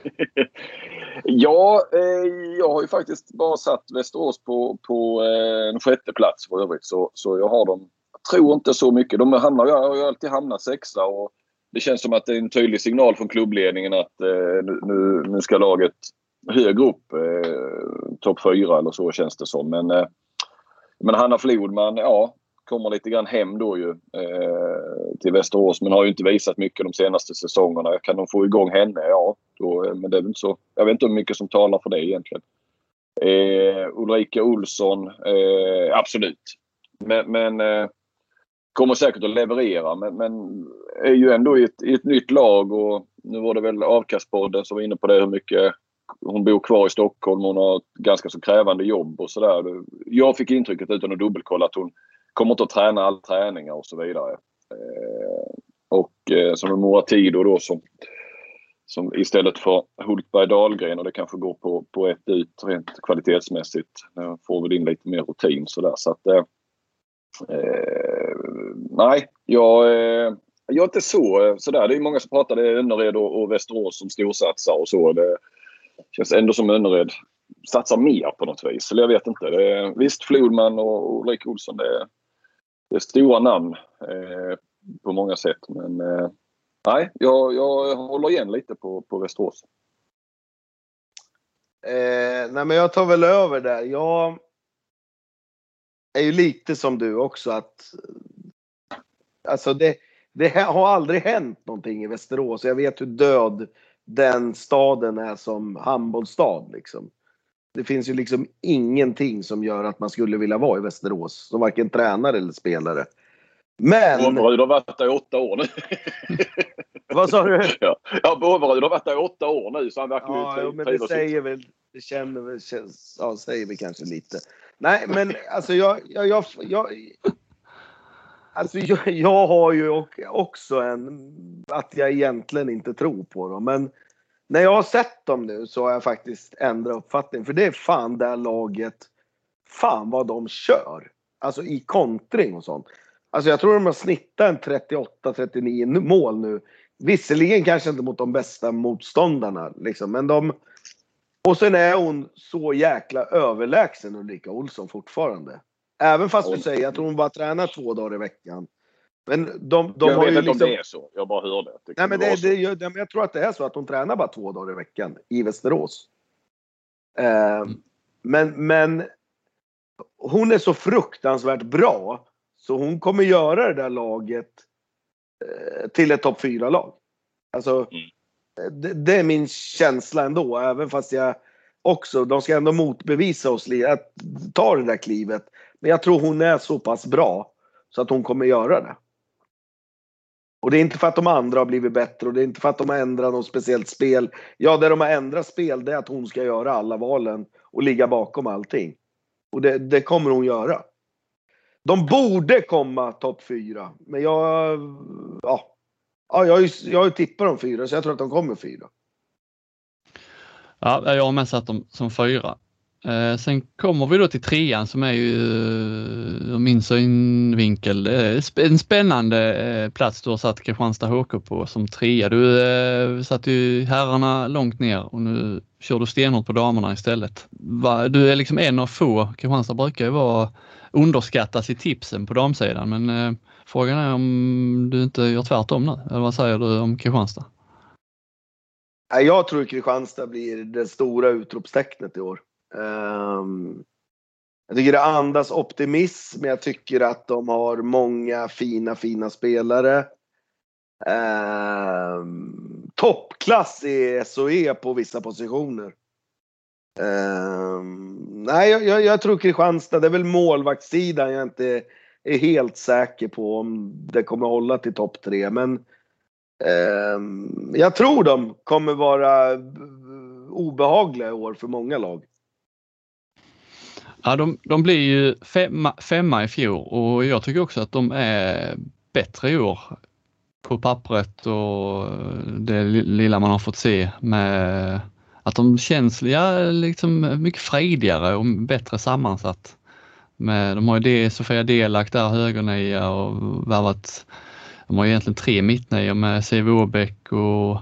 ja, eh, jag har ju faktiskt bara satt Västerås på, på eh, en sjätte plats för övrigt. Så, så jag har dem, jag tror inte så mycket. De hamnar, jag har ju alltid hamnat sexa och det känns som att det är en tydlig signal från klubbledningen att eh, nu, nu ska laget högre upp. Eh, Topp fyra eller så känns det som. Men, eh, men Hanna Flodman, ja, kommer lite grann hem då ju eh, till Västerås men har ju inte visat mycket de senaste säsongerna. Kan de få igång henne? Ja, då, eh, men det är väl inte så. Jag vet inte hur mycket som talar för det egentligen. Eh, Ulrika Olsson, eh, absolut. Men, men eh, kommer säkert att leverera men, men är ju ändå i ett, i ett nytt lag och nu var det väl Avkastpodden som var inne på det hur mycket hon bor kvar i Stockholm. Hon har ett ganska så krävande jobb och sådär. Jag fick intrycket utan att dubbelkolla att hon kommer inte att träna alla träningar och så vidare. Eh, och eh, som en Mora Tido då som, som istället för Hultberg Dahlgren och det kanske går på, på ett ut rent kvalitetsmässigt. Får väl in lite mer rutin sådär. Så att, eh, eh, nej, jag, eh, jag är inte så sådär. Det är många som pratar det är Önnered och, och Västerås som storsatsar och så. Det känns ändå som Önnered satsar mer på något vis. Eller jag vet inte. Det, visst, Flodman och Ulrik Olsson det, det är stora namn eh, på många sätt. Men eh, nej, jag, jag håller igen lite på, på Västerås. Eh, nej men jag tar väl över där. Jag är ju lite som du också att alltså det, det har aldrig hänt någonting i Västerås. Jag vet hur död den staden är som handbollsstad liksom. Det finns ju liksom ingenting som gör att man skulle vilja vara i Västerås som varken tränare eller spelare. Men... Båverud har varit där i åtta år nu. Vad sa du? Ja, ja har varit där i åtta år nu så han verkar ja, ju men det säger väl, det känner väl, ja, säger vi kanske lite. Nej, men alltså jag, jag, jag, jag Alltså jag, jag, har ju också en, att jag egentligen inte tror på dem. Men när jag har sett dem nu så har jag faktiskt ändrat uppfattning. För det är fan det här laget, fan vad de kör. Alltså i kontring och sånt. Alltså jag tror de har snittat en 38-39 mål nu. Visserligen kanske inte mot de bästa motståndarna liksom, men de... Och sen är hon så jäkla överlägsen Ulrika Olsson fortfarande. Även fast du säger att hon bara tränar två dagar i veckan. Men de, de jag har vet ju inte liksom... om det är så. Jag bara hörde. Det Nej, men det, det, det, jag tror att det är så att hon tränar bara två dagar i veckan i Västerås. Eh, mm. men, men hon är så fruktansvärt bra så hon kommer göra det där laget eh, till ett topp 4-lag. Alltså, mm. det, det, är min känsla ändå, även fast jag också, de ska ändå motbevisa oss att ta det där klivet. Men jag tror hon är så pass bra så att hon kommer göra det. Och det är inte för att de andra har blivit bättre och det är inte för att de har ändrat något speciellt spel. Ja, det de har ändrat spel det är att hon ska göra alla valen och ligga bakom allting. Och det, det kommer hon göra. De borde komma topp fyra, men jag... Ja, ja jag, har ju, jag har ju tippat dem fyra så jag tror att de kommer fyra. Ja, jag har med satt dem som fyra. Eh, sen kommer vi då till trean som är ju eh, ur min synvinkel eh, en spännande eh, plats du har satt Kristianstad HK på som trea. Du eh, satt ju herrarna långt ner och nu kör du stenhårt på damerna istället. Va, du är liksom en av få, Kristianstad brukar ju vara underskattas i tipsen på damsidan men eh, frågan är om du inte gör tvärtom nu, eller vad säger du om Kristianstad? Jag tror Kristianstad blir det stora utropstecknet i år. Um, jag tycker det andas optimism. Jag tycker att de har många fina, fina spelare. Um, toppklass i SOE på vissa positioner. Um, nej, jag, jag, jag, tror Kristianstad, det är väl målvaktssidan jag inte är helt säker på om det kommer hålla till topp tre. Men um, jag tror de kommer vara obehagliga i år för många lag. Ja, de, de blir ju femma, femma i fjol och jag tycker också att de är bättre i år på pappret och det lilla man har fått se med att de känns ja, liksom mycket fredigare och bättre sammansatt. Med, de har ju det, Sofia Delak där, högernia och värvat, de har egentligen tre mittnior med Siv Åbäck och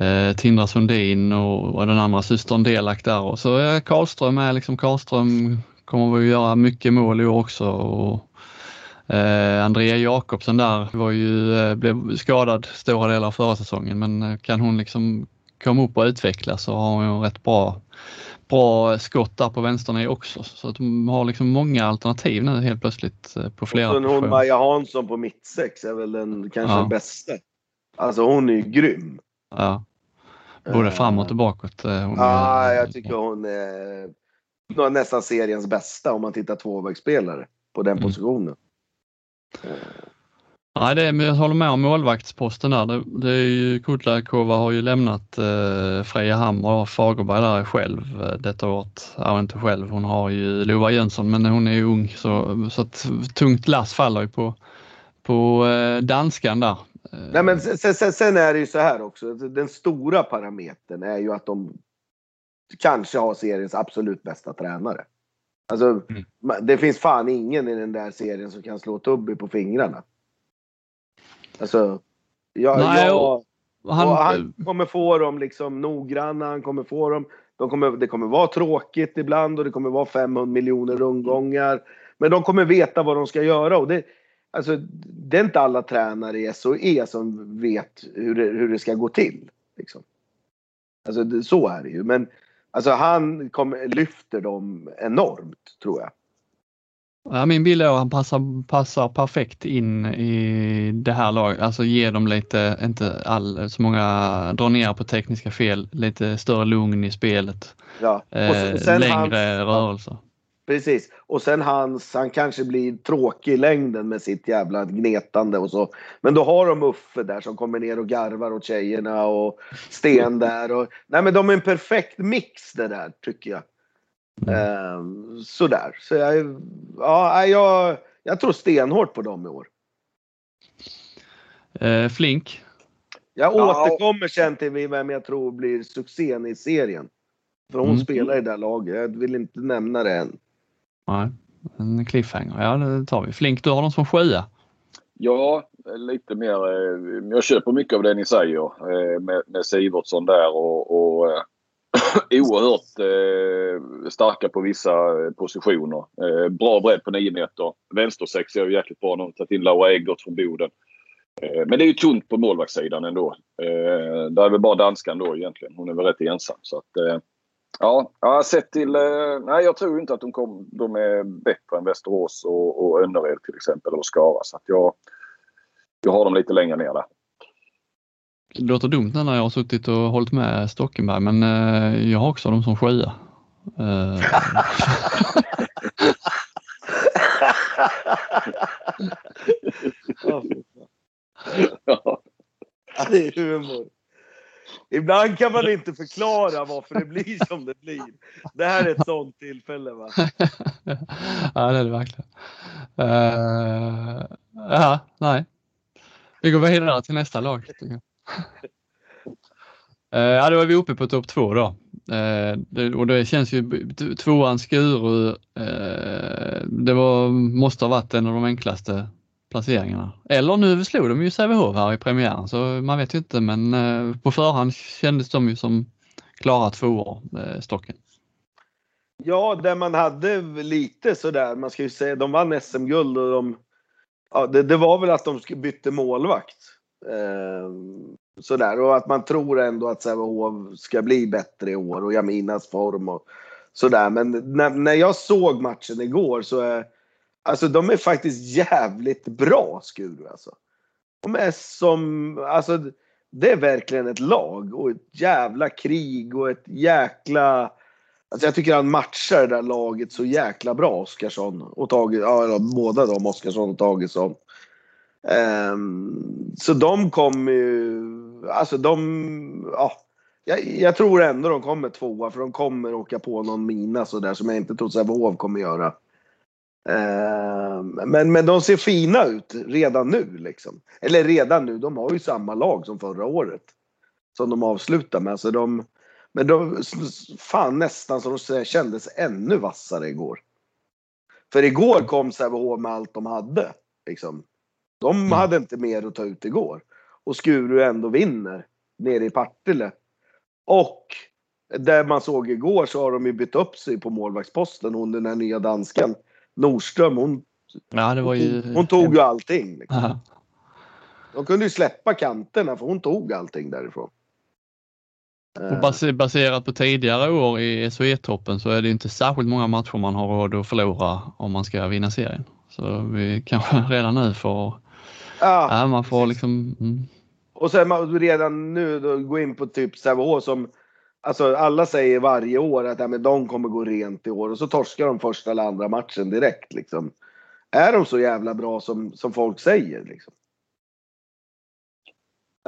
eh, Tindra Sundin och, och den andra systern Delak där och så är Karlström är liksom Karlström kommer vi göra mycket mål i år också och eh, Andrea Jakobsen där var ju, eh, blev skadad stora delar av förra säsongen men eh, kan hon liksom komma upp och utvecklas så har hon rätt bra bra skott där på vänstern också. Så att de har liksom många alternativ nu helt plötsligt eh, på flera och sen hon Maja Hansson på mittsex är väl den kanske Ja. den bästa. Alltså hon är ju grym. Ja. Både Eh, framåt och bakåt. eh, Hon Ja, är- jag tycker hon är nästan seriens bästa om man tittar tvåvägsspelare på den Mm. positionen. Nej, det är, men jag håller med om målvaktsposten där. Det, det är ju Kudlakova har ju lämnat eh, Freja Hammar och Fagerberg där själv eh, detta året. Ja, inte själv. Hon har ju Lova Jönsson men hon är ju ung så, så att tungt lass faller ju på, på eh, danskan där. Nej, men sen, sen, sen är det ju så här också. Den stora parametern är ju att de kanske har seriens absolut bästa tränare. Alltså, Mm. det finns fan ingen i den där serien som kan slå Tubby på fingrarna. Alltså, jag, Nej, jag, han, han kommer få dem liksom noggranna, han kommer få dem. De kommer, det kommer vara tråkigt ibland och det kommer vara 500 miljoner rundgångar. Men de kommer veta vad de ska göra. Och det, alltså, det är inte alla tränare i SOE som vet hur det, hur det ska gå till. Liksom. Alltså, det, så är det ju. Men alltså, han kommer, lyfter dem enormt, tror jag. Ja, min bild är att han passar, passar perfekt in i det här laget, alltså ge dem lite, inte all, så många, dra ner på tekniska fel, lite större lugn i spelet, Ja. eh, Och sen- sen längre hans- rörelser. Precis. Och sen hans, han kanske blir tråkig i längden med sitt jävla gnetande och så. Men då har de Uffe där som kommer ner och garvar åt tjejerna och Sten där. Och, nej men de är en perfekt mix det där tycker jag. Ehm, sådär. Så jag, ja, jag, jag tror stenhårt på dem i år. Eh, Flink, Jag Ja. återkommer sen till vem jag tror blir succén i serien. För hon Mm. spelar i det där laget. Jag vill inte nämna det än nej, en cliffhanger, ja det tar vi. Flink, du har dem som sjua. Ja, lite mer. Eh, jag köper mycket av det ni säger eh, med, med Sivertsson där och, och eh, oerhört eh, starka på vissa positioner. Eh, bra bredd på 9 meter. Vänstersex är ju jäkligt bra De har Tagit in Laura Eggert från Boden. Eh, men det är ju tunt på målvaktssidan ändå. Eh, där är väl bara danskan då egentligen. Hon är väl rätt ensam. Så att, eh, ja, ja, sett till... Eh, nej, jag tror inte att de, kom, de är bättre än Västerås och, och Önnered till exempel. Eller Skara. Så att jag, jag har dem lite längre ner där. Det låter dumt när jag har suttit och hållit med Stockenberg men eh, jag har också dem som sjua. Eh. Ja, det är humor. Ibland kan man inte förklara varför det blir som det blir. Det här är ett sånt tillfälle va? ja det är det verkligen. Eh, ja, nej. Vi går vidare till nästa lag. Eh, ja, då är vi uppe på topp två då. Eh, det, och det känns ju, tvåan Skuru, eh, det var, måste ha varit en av de enklaste placeringarna. Eller nu slog de ju Sävehof här i premiären så man vet ju inte men eh, på förhand kändes de ju som klara tvåor, eh, Stocken. Ja, där man hade lite sådär, man ska ju säga, de vann SM-guld och de... Ja, det, det var väl att de bytte målvakt. Eh, sådär, och att man tror ändå att Sävehof ska bli bättre i år och Jaminas form och sådär. Men när, när jag såg matchen igår så. Eh, Alltså de är faktiskt jävligt bra Skuru alltså. De är som, alltså det är verkligen ett lag och ett jävla krig och ett jäkla Alltså jag tycker han matchar det där laget så jäkla bra, Oskarsson. Och Tage, ja, eller båda de, Oskarsson och Tagesson. Um, ehm, så de kommer ju... Alltså de... Ja, jag, jag tror ändå de kommer tvåa för de kommer åka på någon mina sådär som jag inte tror Sävehof kommer göra. Ehm, men, men de ser fina ut redan nu liksom. Eller redan nu, de har ju samma lag som förra året. Som de avslutar med. Så de, men de, fan nästan så de kändes ännu vassare igår. För igår kom Sävehof med allt de hade. Liksom. De Mm. hade inte mer att ta ut igår. Och Skuru ändå vinner nere i Partille. Och där man såg igår så har de ju bytt upp sig på målvaktsposten. Hon den här nya dansken Nordström, hon, Ja, det var ju... hon tog ju allting. Liksom. De kunde ju släppa kanterna för hon tog allting därifrån. Och Eh, bas- baserat på tidigare år i SHE-toppen så är det inte särskilt många matcher man har råd att förlora om man ska vinna serien. Så vi kanske redan nu får, ja. ja, man får liksom, mm, Och sen redan nu då gå in på typ Sävehof som Alltså alla säger varje år att ja, men de kommer gå rent i år och så torskar de första eller andra matchen direkt liksom. Är de så jävla bra som, som folk säger liksom?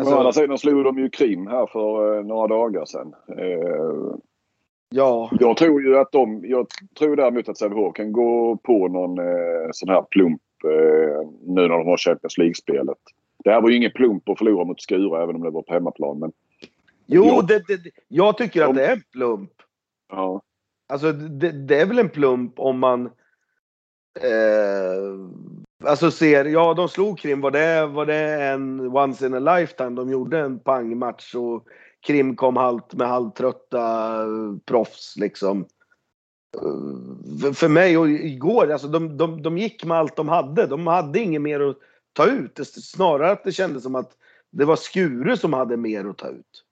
Å andra Alltså, sidan slog de ju Krim här för eh, några dagar sedan. Eh, ja. jag tror ju att de... Jag tror däremot att Sävehof kan gå på någon eh, sån här plump eh, nu när de har Champions League-spelet. Det här var ju ingen plump att förlora mot Skura även om det var på hemmaplan. Men Jo, det, det, jag tycker att De- det är en plump. ja, Alltså det, det är väl en plump om man eh, Alltså ser, ja de slog Krim, var det, var det en once in a lifetime? De gjorde en pangmatch och Krim kom halt med halvtrötta eh, proffs liksom. Eh, för- För mig och igår, alltså de, de, de gick med allt de hade. De hade inget mer att ta ut. Snarare att det kändes som att det var Skure som hade mer att ta ut.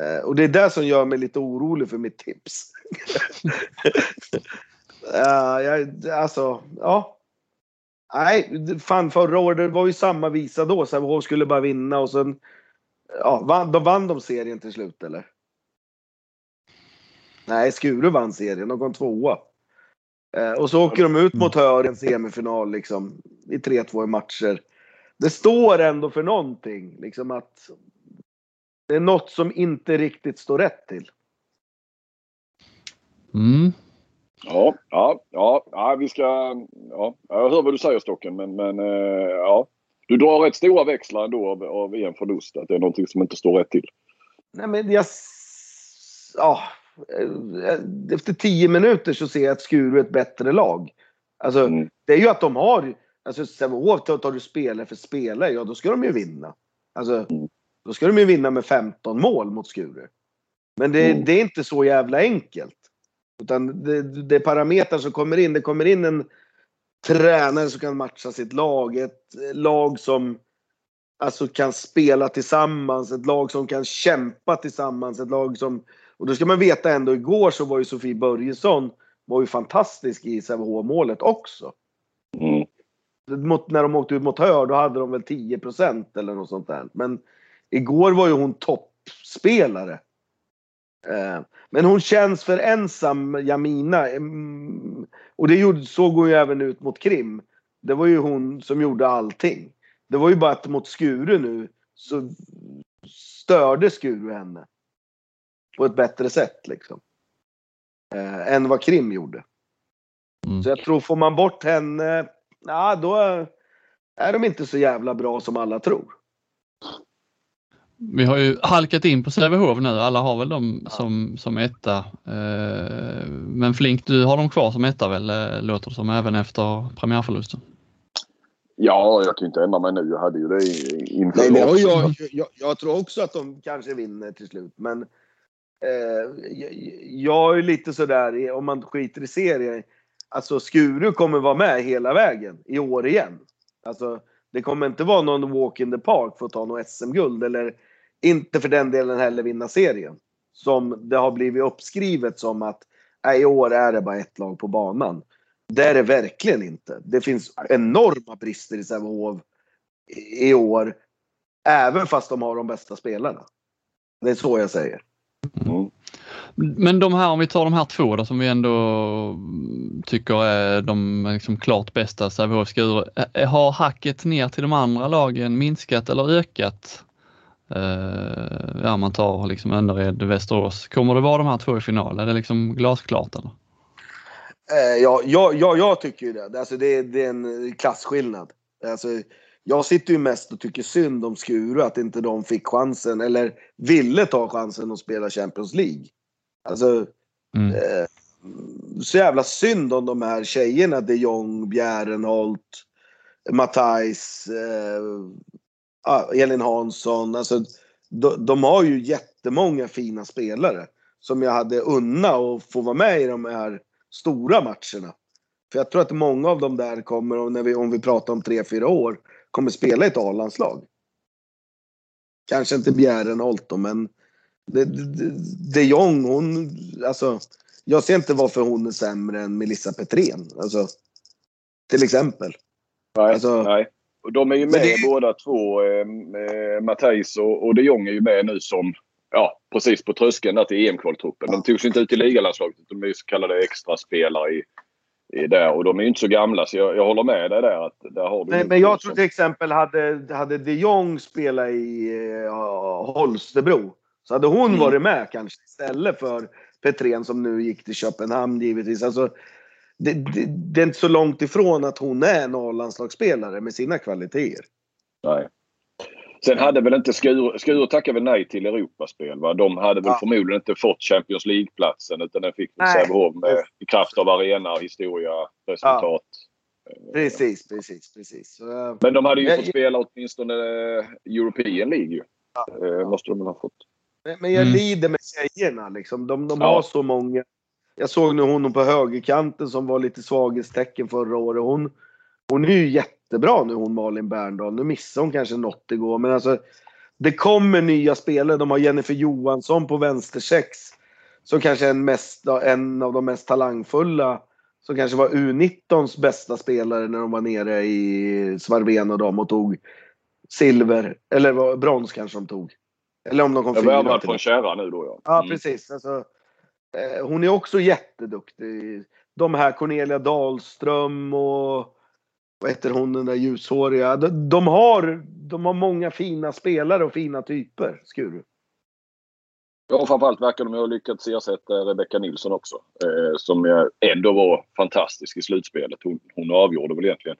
Eh, Och det är det som gör mig lite orolig för mitt tips. Ja, jag, alltså, ja. Nej, fan förra året det var ju samma visa då. Sävehof skulle bara vinna och sen... Ja, vann, de vann de serien till slut eller? Nej, Skuru vann serien. De kom tvåa. Eh, och så åker de ut mot Hör i en semifinal liksom. I 3-2 i matcher. Det står ändå för någonting. Liksom att det är något som inte riktigt står rätt till. mm. ja, ja, ja, ja, vi ska... Ja, jag hör vad du säger Stocken men, men eh, ja. Du drar rätt stora växlar ändå av, av en förlust. Att det är någonting som inte står rätt till. Nej men jag... Ja. eh, Efter tio minuter så ser jag att Skuru är ett bättre lag. Alltså Mm. det är ju att de har... Alltså Sävehof, tar du spelare för spelare, ja då ska de ju vinna. Alltså Mm. Då ska de ju vinna med 15 mål mot Skuru. Men det, Mm. det är inte så jävla enkelt. Utan det, det är parametrar som kommer in. Det kommer in en tränare som kan matcha sitt lag. Ett lag som alltså kan spela tillsammans. Ett lag som kan kämpa tillsammans. Ett lag som... Och då ska man veta ändå, igår så var ju Sofie Börjesson var ju fantastisk i Sävehof-målet också. Mm. Mot, när de åkte ut mot Hör, då hade de väl 10% eller något sånt där. Men igår var ju hon toppspelare. Eh, Men hon känns för ensam, Jamina. Mm, Och det såg hon ju även ut mot Krim. Det var ju hon som gjorde allting. Det var ju bara att mot Skuru nu så störde Skuru henne. På ett bättre sätt liksom. Eh, än vad Krim gjorde. Mm. Så jag tror får man bort henne, ja då är de inte så jävla bra som alla tror. Vi har ju halkat in på Sävehof nu. Alla har väl dem som, som etta. Eh, Men Flink, du har dem kvar som etta väl, eh, låter det som, även efter premiärförlusten? Ja, jag kan inte ändra mig nu. Jag hade ju det i- inför. Nej, det jag, jag, jag tror också att de kanske vinner till slut. Men eh, jag, jag är lite sådär, i- om man skiter i serien. Alltså Skuru kommer vara med hela vägen i år igen. Alltså, det kommer inte vara någon walk in the park för att ta något SM-guld. Eller inte för den delen heller vinna serien. Som det har blivit uppskrivet som att i år är det bara ett lag på banan. Det är det verkligen inte. Det finns enorma brister i Sävehof i- år. Även fast de har de bästa spelarna. Det är så jag säger. Mm. Men de här, om vi tar de här två då som vi ändå tycker är de liksom klart bästa, Sävehof Skuru. Har hacket ner till de andra lagen minskat eller ökat? Eh, ja, man tar liksom Önnered, Västerås. Kommer det vara de här två i final? Är det liksom glasklart eller? Eh, ja, ja, ja, jag tycker ju det. Alltså det, är- det är en klasskillnad. Alltså, jag sitter ju mest och tycker synd om Skuru att inte de fick chansen eller ville ta chansen att spela Champions League. Alltså, Mm. eh, så jävla synd om de här tjejerna. De Jong, Bjärenholt, Matthijs, Elin Hansson. Alltså, de, de, har ju jättemånga fina spelare som jag hade unna att få vara med i de här stora matcherna. För jag tror att många av dem där kommer, när vi, om vi pratar om tre fyra år, kommer spela i ett A-landslag. Kanske inte Bjärenholt då, men de, de, de Jong, hon, alltså, jag ser inte varför hon är sämre än Melissa Petrén. Alltså, till exempel. Nej, alltså, nej. Och de är ju med det... båda två. Eh, Matthijs och, och de Jong är ju med nu som ja, precis på tröskeln där till EM-kvaltruppen. De togs inte ut i ligalandslaget. De är ju så kallade extraspelare i, i där. Och de är ju inte så gamla så jag, jag håller med dig där. Att där har du Nej, men jag tror till exempel hade, hade de Jong spelat i uh, Holstebro så hade hon mm. varit med kanske istället för Petrén som nu gick till Köpenhamn givetvis. Alltså, det, det, det, är inte så långt ifrån att hon är en A-landslagsspelare med sina kvaliteter. Nej. Sen hade väl inte Skuru, Skuru tackade väl nej till Europaspel. Va? De hade väl ja. förmodligen inte fått Champions League-platsen utan den fick Sävehof med i kraft av arena, historia, resultat. Ja. Precis, precis, precis. Så, Men de hade ju jag, fått spela åtminstone eh, European League ju. Ja. Eh, måste de ha fått. Men, men jag mm. lider med tjejerna liksom. De, de har så många. Jag såg nu hon på högerkanten som var lite svaghetstecken förra året. Hon, hon är ju jättebra nu hon Malin Berndahl. Nu missade hon kanske något igår men alltså. Det kommer nya spelare. De har Jennifer Johansson på vänstersex. Som kanske är en, mest, en av de mest talangfulla. Som kanske var U19s bästa spelare när de var nere i Svarven och dem och tog silver. Eller brons kanske de tog. Eller om de kom fyra. Jag värvad från Kärra nu då ja. Mm. Ja precis. Alltså, hon är också jätteduktig. De här Cornelia Dahlström och vad heter hon den där ljushåriga. De, de, har, de har många fina spelare och fina typer, Skuru. Ja, framförallt verkar de ha lyckats ersätta Rebecka Nilsson också. Eh, som ändå var fantastisk i slutspelet. Hon, hon avgjorde väl egentligen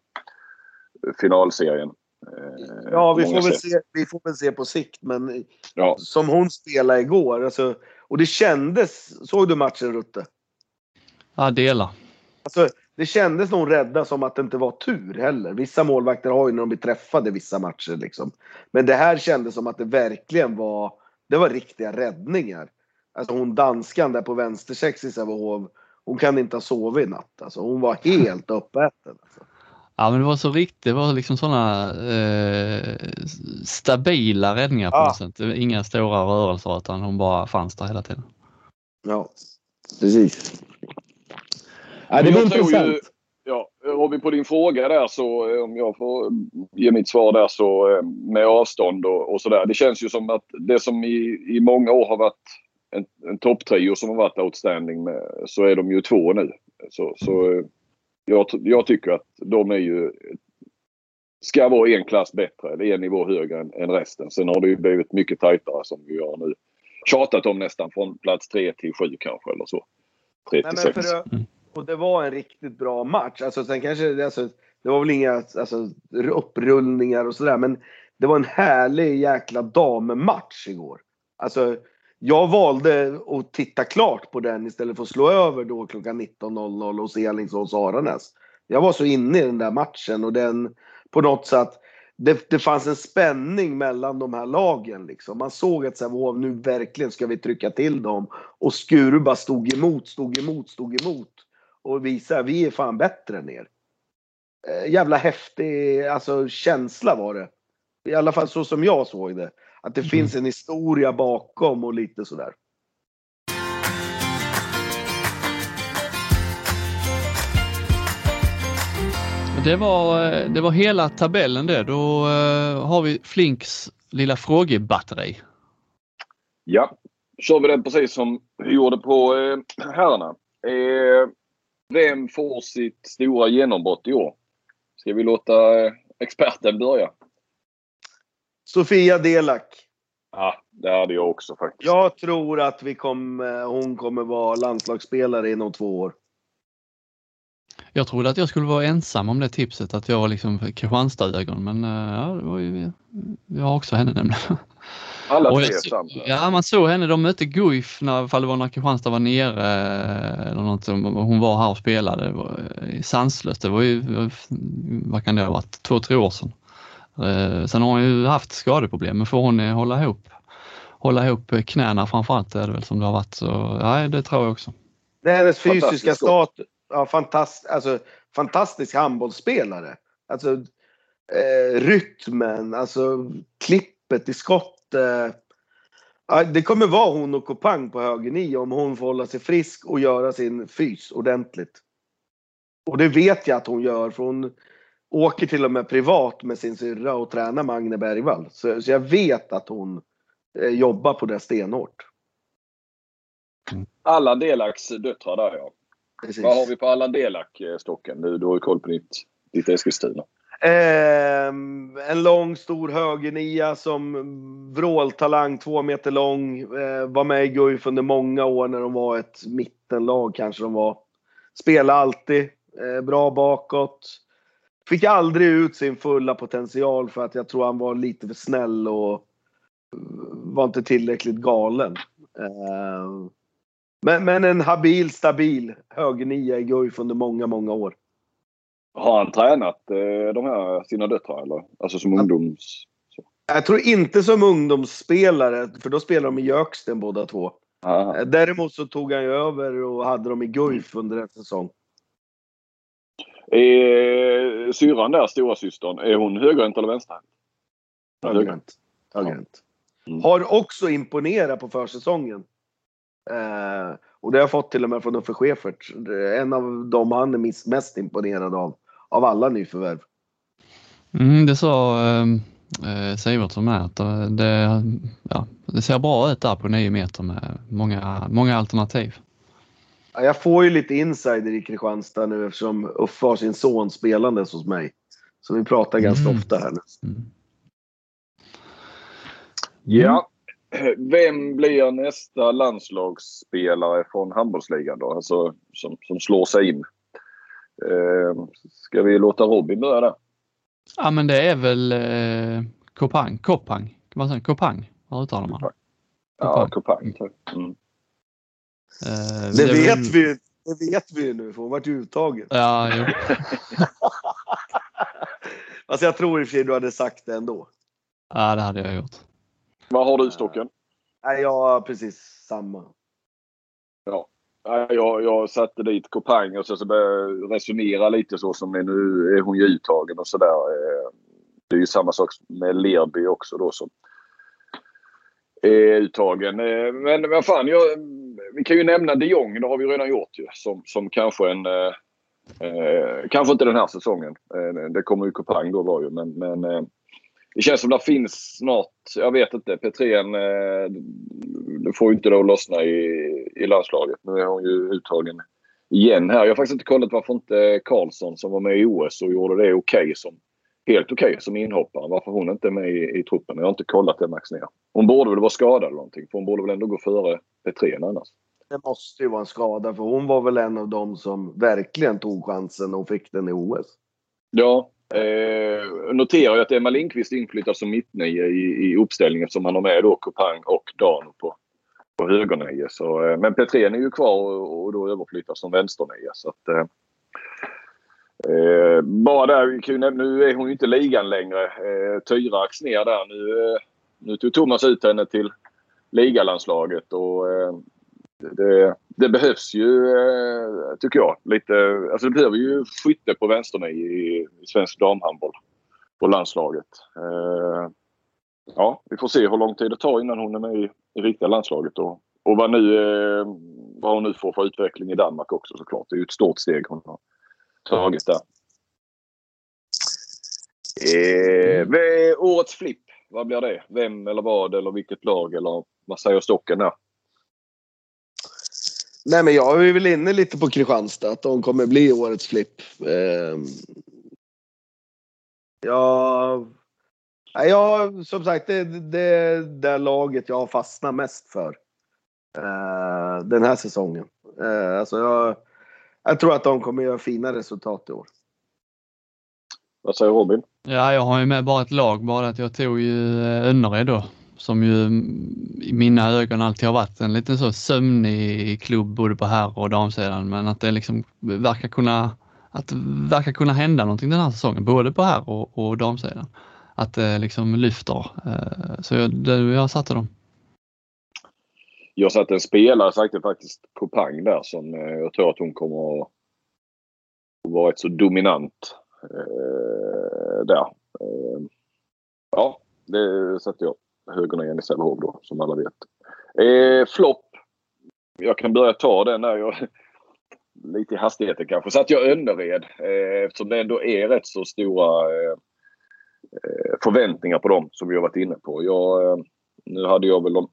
finalserien. Eh, ja, vi får, väl se, vi får väl se på sikt. Men ja. som hon spelade igår. Alltså, och det kändes... Såg du matchen Rutte? Ja, dela. Alltså, det kändes nog rädda som att det inte var tur heller. Vissa målvakter har ju när de blir träffade vissa matcher liksom. Men det här kändes som att det verkligen var, det var riktiga räddningar. Alltså hon danskan där på vänstersex i Sävehof, hon kan inte ha sovit i natt. Alltså hon var helt uppäten. Alltså. Ja men det var så riktigt, det var liksom sådana eh, stabila räddningar på ja. något sätt. Inga stora rörelser utan hon bara fanns där hela tiden. Ja, precis. Ja, det blir intressant. Ju, ja, Robin, på din fråga där så om jag får ge mitt svar där så med avstånd och, och sådär. Det känns ju som att det som i, i många år har varit en, en topptrio som har varit outstanding med, så är de ju två nu. Så, så jag, jag tycker att de är ju ska vara en klass bättre eller en nivå högre än, än resten. Sen har det ju blivit mycket tajtare som vi har nu tjatat om nästan från plats 3 till 7 kanske eller så. 3 till 6. Och det var en riktigt bra match. Alltså, sen kanske, alltså, det var väl inga alltså, upprullningar och sådär men det var en härlig jäkla dammatch igår. Alltså, jag valde att titta klart på den istället för att slå över då klockan 19.00 hos Alingsås Aranäs. Jag var så inne i den där matchen och den på något sätt det, det fanns en spänning mellan de här lagen. Liksom. Man såg att så här, nu verkligen ska vi trycka till dem. Och Skuru bara stod emot, stod emot, stod emot. Och visade vi är fan bättre än er. Eh, jävla häftig alltså, känsla var det. I alla fall så som jag såg det. Att det mm. finns en historia bakom och lite sådär. Det var, eh, det var hela tabellen det. Då uh, har vi Flinks lilla frågebatteri. Ja, kör vi den precis som vi gjorde på uh, herrarna. Vem får sitt stora genombrott i år? Ska vi låta experten börja? Sofia Delak. Ja, det hade jag också faktiskt. Jag tror att vi kom, hon kommer vara landslagsspelare inom två år. Jag trodde att jag skulle vara ensam om det tipset, att jag var liksom Kristianstad-ögon, men ja, det var ju, jag har också henne nämligen. Alla tre så-. Ja, man såg henne. De mötte Guif när, ifall det var när Kristianstad var nere eh, eller något. Hon var här och spelade. Det var, eh, sanslöst. Det var ju, eh, vad kan det ha varit, två, tre år sedan. Eh, Sen har hon ju haft skadeproblem, men får hon eh, hålla ihop, hålla ihop knäna framförallt är det väl som det har varit. Så nej, det tror jag också. Det är hennes fysiska status. Ja, fantast, alltså, fantastisk handbollsspelare. Alltså, eh, rytmen, alltså klippet i skott. Eh, det kommer vara hon och Kopang på höger nio om hon får hålla sig frisk och göra sin fys ordentligt. Och det vet jag att hon gör för hon åker till och med privat med sin syrra och tränar med Agne Bergvall. Så, så jag vet att hon eh, jobbar på det stenhårt. Alla Delaks döttrar där ja. Precis. Vad har vi på alla Delak-stocken? Du, du har ju koll på ditt, ditt Eskilstuna. Ehm, en lång, stor högernia som vråltalang, två meter lång. Eh, var med i Guif under många år när de var ett mittenlag kanske de var. Spelade alltid, eh, bra bakåt. Fick aldrig ut sin fulla potential för att jag tror han var lite för snäll och eh, var inte tillräckligt galen. Ehm, men, men en habil, stabil högernia i Guif under många, många år. Har han tränat eh, de här sina döttrar eller? Alltså som ungdoms... Jag tror inte som ungdomsspelare, för då spelade de i Jöksten båda två. Aha. Eh, Däremot så tog han ju över och hade dem i Guif under en säsong. Är syrran där, stora systern, är hon högerhänt eller vänsterhänt? Högerhänt. Högerhänt. Mm. Har också imponerat på försäsongen. Eh, och det har jag fått till och med från Uffe Schäfert. En av dem han är mest imponerad av. Av alla nyförvärv. Mm, det sa eh, eh, Sivertsson med att eh, det, ja, det ser bra ut där på 9 meter med många, många alternativ. Ja, Jag får ju lite insider i Kristianstad nu eftersom Uffe har sin son spelandes hos mig. Så vi pratar ganska Mm. ofta här nu. Mm. Ja. Vem blir nästa landslagsspelare från handbollsligan då? Alltså som, som slår sig in. Eh, ska vi låta Robin börja där? Ja men det är väl eh, Kopang, Kopang, vad säger Kopang? Vad uttalar man? Ja, Kopang. Mm. Eh, Det väl- vet vi ju det vet vi ju nu för hon vart ju uttagen. Ja, jo. Alltså jag tror i och för sig du hade sagt det ändå. ja, det hade jag gjort. Vad har du Stocken? Nej, jag har precis samma. Nej, Jag, jag satte dit Kopang och så, så började jag resonera lite så som nu är hon ju uttagen och sådär. Eh, Det är ju samma sak med Lerby också då som är uttagen. Eh, Men vad fan, jag, vi kan ju nämna de Jong, det har vi redan gjort ju. Som, som kanske en... eh, eh kanske inte den här säsongen. Eh, det kommer ju Kopang då var ju men, men eh, det känns som det finns snart, jag vet inte, Petrén eh, det får ju inte då lossna i, i landslaget. Nu är hon ju uttagen igen här. Jag har faktiskt inte kollat varför inte Karlsson som var med i OS och gjorde det okej som helt okej som inhoppare. Varför hon inte är med i, i truppen. Jag har inte kollat det Max ner. Hon borde väl vara skadad eller någonting för hon borde väl ändå gå före Petrén annars. Det måste ju vara en skada för hon var väl en av dem som verkligen tog chansen och fick den i OS. Ja, eh, noterar ju att Emma Lindqvist inflyttas som mittnia i, i uppställningen eftersom han har med då Kupang och Dano på, på högernia. Så, eh, men Petrén är ju kvar och, och då överflyttas som vänsternia. Så att, eh, eh, bara där, nu är hon ju inte ligan längre. Eh, Tyrax ner där. Nu, eh, nu tog Thomas ut henne till ligalandslaget och eh, det, det behövs ju, eh, tycker jag, lite... Alltså det behöver ju skytte på vänsterna i, i svensk damhandboll på landslaget. Eh, ja, vi får se hur lång tid det tar innan hon är med i, i riktiga landslaget och, och vad, nu, eh, vad hon nu får för utveckling i Danmark också såklart. Det är ju ett stort steg hon har tagit där. Eh, årets flipp, vad blir det? Vem eller vad eller vilket lag eller vad säger stocken där? Nej, men jag är väl inne lite på Kristianstad, att de kommer bli årets flipp. Eh, ja, jag, som sagt, det är det, det laget jag har fastnat mest för eh, den här säsongen. Eh, alltså jag, jag tror att de kommer göra fina resultat i år. Vad säger Robin? Ja, jag har ju med bara ett lag, bara att jag tog ju eh, Önnered då som ju i mina ögon alltid har varit en liten så sömnig klubb både på herr och damsidan men att det liksom verkar kunna att verkar kunna hända någonting den här säsongen, både på herr och, och damsidan. Att det liksom lyfter. Eh, så jag, det, jag satte dem. Jag satte en spelare, satte faktiskt Kopang där som eh, jag tror att hon kommer att vara rätt så dominant eh, där. Ja, det satte jag högern ner i Sävehof då, som alla vet. Eh, Flopp. Jag kan börja ta den där. Jag, lite i hastigheten kanske. Så att jag Önnered eh, eftersom det ändå är rätt så stora eh, eh förväntningar på dem som vi har varit inne på. Jag, eh, nu hade jag väl de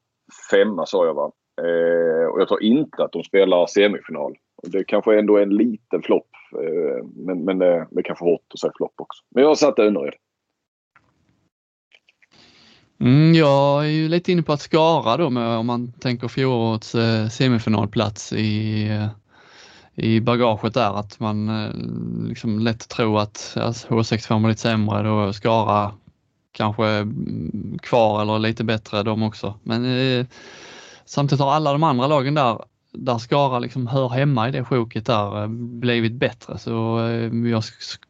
femma sa jag va. Eh, och jag tror inte att de spelar semifinal. Det kanske ändå är en liten flopp. Eh, men men det, det är kanske hårt att säga flopp också. Men jag satte Önnered. Mm, jag är ju lite inne på att Skara då med, om man tänker fjolårets eh, semifinalplats i, eh, i bagaget där att man eh, liksom lätt tror att alltså, H65 var lite sämre då Skara kanske mm, kvar eller lite bättre de också. Men eh, samtidigt har alla de andra lagen där där Skara liksom hör hemma i det sjoket där eh, blivit bättre så eh, jag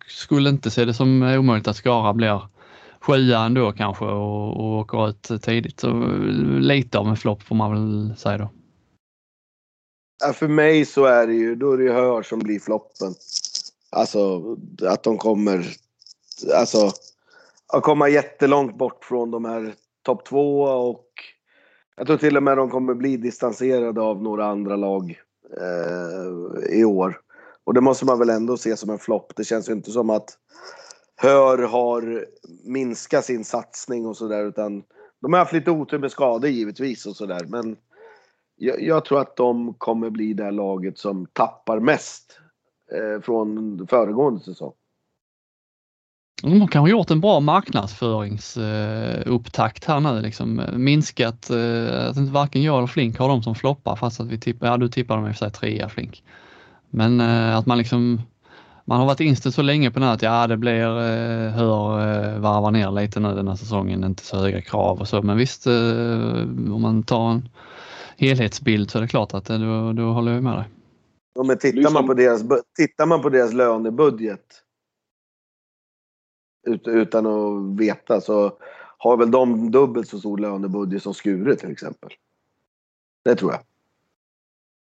skulle inte se det som eh, omöjligt att Skara blir Sjuan då kanske och, och åker ut tidigt. Så lite av en flopp får man väl säga då. Ja, för mig så är det ju, då är det Hör som blir floppen. Alltså att de kommer, alltså att komma jättelångt bort från de här topp två och jag tror till och med de kommer bli distanserade av några andra lag eh, i år. Och det måste man väl ändå se som en flopp. Det känns ju inte som att Hör har minskat sin satsning och sådär utan de har haft lite otur med skador givetvis och sådär men jag, jag, tror att de kommer bli det laget som tappar mest eh, från föregående säsong. De har kanske gjort en bra marknadsföringsupptakt här nu liksom minskat eh, att inte varken jag eller Flink har de som floppar fast att vi tippar, ja du tippar dem i och för sig trea Flink. Men eh, att man liksom man har varit inställd så länge på det här att ja det blir, eh, hör, eh, varva ner lite nu den här säsongen, inte så höga krav och så men visst eh, om man tar en helhetsbild så är det klart att eh, då, då håller jag med dig. Ja, men tittar, man på deras, tittar man på deras lönebudget utan att veta så har väl de dubbelt så stor lönebudget som Skure till exempel. Det tror jag.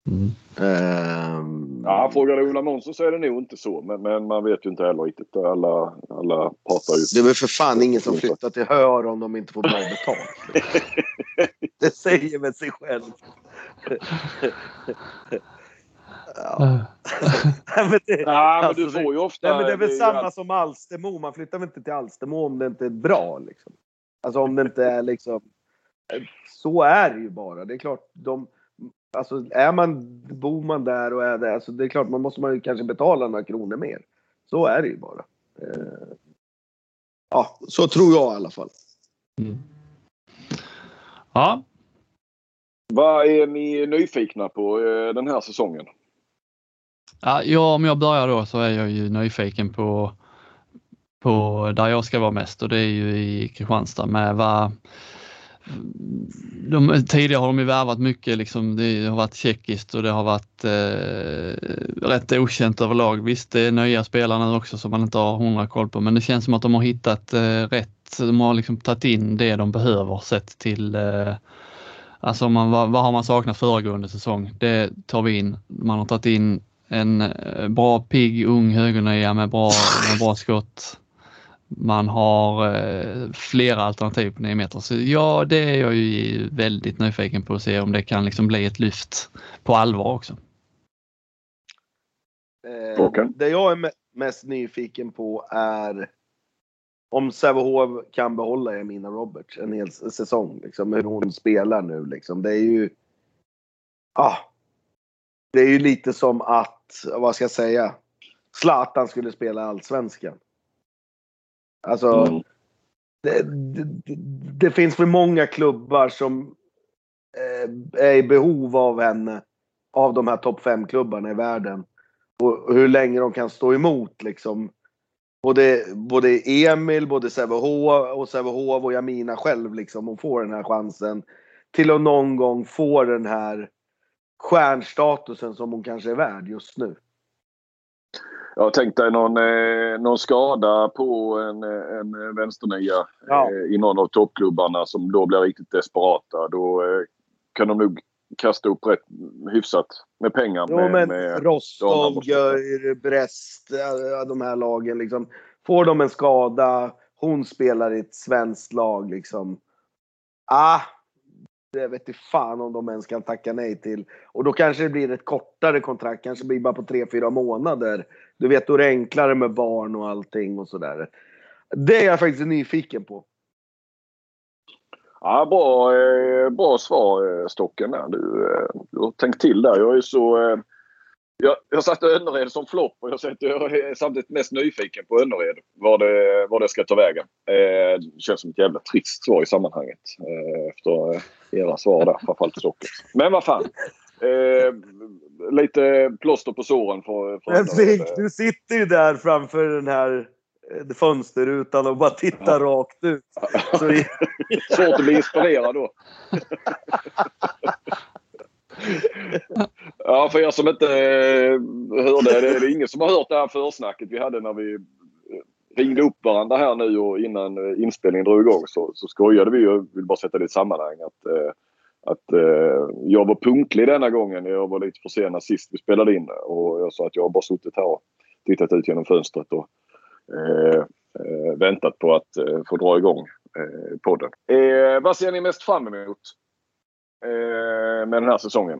Mm. Um, ja, frågar du Ola Månsson så är det nog inte så. Men, men, man vet ju inte heller riktigt. Alla, alla pratar ju. Det är väl för fan ingen som flyttar till Hör om de inte får bra betalt. det säger väl sig själv. ja. men det, ja, men alltså, du får ju ofta... Nej, men det är väl det samma är... som Alstermo. Man flyttar väl inte till Alstermo om det inte är bra. Liksom. Alltså om det inte är liksom... Så är det ju bara. Det är klart, de Alltså är man, bor man där och är där, alltså det är klart man måste man ju kanske betala några kronor mer. Så är det ju bara. Eh, ja, så tror jag i alla fall. Mm. Ja. Vad är ni nyfikna på eh, den här säsongen? Ja, ja, om jag börjar då så är jag ju nyfiken på, på där jag ska vara mest och det är ju i Kristianstad med vad de, tidigare har de ju värvat mycket, liksom, det har varit tjeckiskt och det har varit eh, rätt okänt överlag. Visst, det är nya spelare nu också som man inte har hundra koll på, men det känns som att de har hittat eh, rätt. De har liksom tagit in det de behöver sett till eh, Alltså man, vad, vad, har man saknat föregående säsong? Det tar vi in. Man har tagit in en eh, bra pigg ung högernia med bra, med bra skott man har eh, flera alternativ på 9 meter. Så ja, det är jag ju väldigt nyfiken på att se om det kan liksom bli ett lyft på allvar också. Eh, det jag är mest nyfiken på är om Sävehof kan behålla Emina Roberts en hel säsong. Liksom, hur hon spelar nu liksom. Det är ju... Ah, det är ju lite som att, vad ska jag säga, Zlatan skulle spela Allsvenskan. Alltså, mm. det, det, det, finns för många klubbar som eh, är i behov av henne. Av de här topp 5-klubbarna i världen. Och hur länge de kan stå emot liksom. både, både Emil, både Sävehof och Sävehof och Jamina själv liksom och får den här chansen till att någon gång få den här stjärnstatusen som hon kanske är värd just nu. Jag tänkte någon, eh, någon skada på en, en vänsternia ja. eh, i någon av toppklubbarna som då blir riktigt desperata. Då eh, kan de nog kasta upp rätt hyfsat med pengar. Jo, med, men med Rostov, Gör, Brest, de här lagen liksom. Får de en skada, hon spelar i ett svenskt lag liksom. Ah, det vet inte fan om de ens kan tacka nej till. Och då kanske det blir ett kortare kontrakt, kanske blir bara på 3-4 månader. Du vet, då är det enklare med barn och allting och sådär. Det är jag faktiskt nyfiken på. Ja, bra, eh, bra svar eh, Stocken där. Du, eh, du har tänkt till där. Jag är så... Jag, jag satte Önnered som flopp och jag, satt, jag är samtidigt mest nyfiken på Önnered. Vad det, vad det ska ta vägen. Eh, det känns som ett jävla trist svar i sammanhanget. Eh, efter era svar där, framförallt Stocken. Men vad fan. Eh, lite plåster på såren för, för Önnered. Du sitter ju där framför den här fönsterrutan och bara tittar ja. rakt ut. Så... Svårt att bli inspirerad då. ja, för er som inte eh, hörde, det är ingen som har hört det här försnacket vi hade när vi eh, ringde upp varandra här nu och innan eh, inspelningen drog igång så, så skojade vi och vill bara sätta det i sammanhang att, att jag var punktlig denna gången. Jag var lite försenad sist vi spelade in och jag sa att jag har bara suttit här och tittat ut genom fönstret och eh, väntat på att eh, få dra igång eh, podden. Eh, vad ser ni mest fram emot eh, med den här säsongen?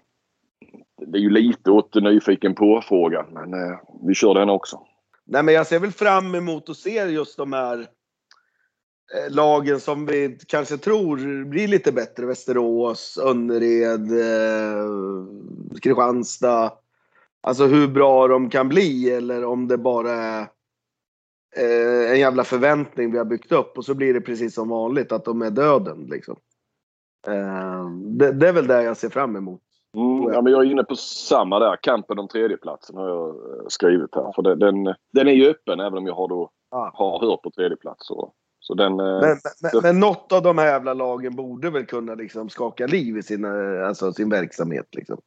Det är ju lite åt nyfiken på-frågan, men eh, vi kör den också. Nej, men jag ser väl fram emot att se just de här eh, lagen som vi kanske tror blir lite bättre. Västerås, Önnered, eh, Kristianstad. Alltså hur bra de kan bli eller om det bara är eh, en jävla förväntning vi har byggt upp och så blir det precis som vanligt att de är döden. Liksom. Eh, det, det, är väl det jag ser fram emot. Mm, ja, men jag är inne på samma där. Kampen om tredjeplatsen har jag eh, skrivit här. För den, den är ju öppen även om jag har, då, ah. har hört på tredjeplats. Så, så den, eh, men, men, det... men något av de här jävla lagen borde väl kunna liksom skaka liv i sin, alltså sin verksamhet. Liksom.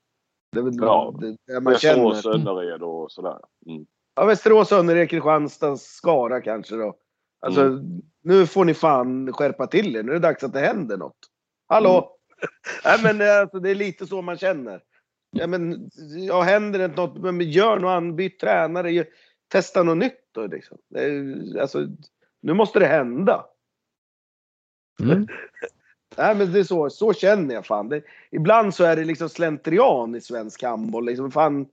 Det är väl ja, det, det man Västerås, Önnered och sådär. Mm. Ja, Västerås, Önnered, Kristianstad, Skara kanske då. Alltså, mm. nu får ni fan skärpa till er. Nu är det dags att det händer något. Hallå! Nej, men eh, alltså, det är lite så man känner. Ja, men, ja, händer det något, men gör något annat, byt tränare, testa något nytt då liksom. Alltså, nu måste det hända. Mm. Nej, men det är så, så känner jag fan. Det, ibland så är det liksom slentrian i svensk handboll. Liksom, fan,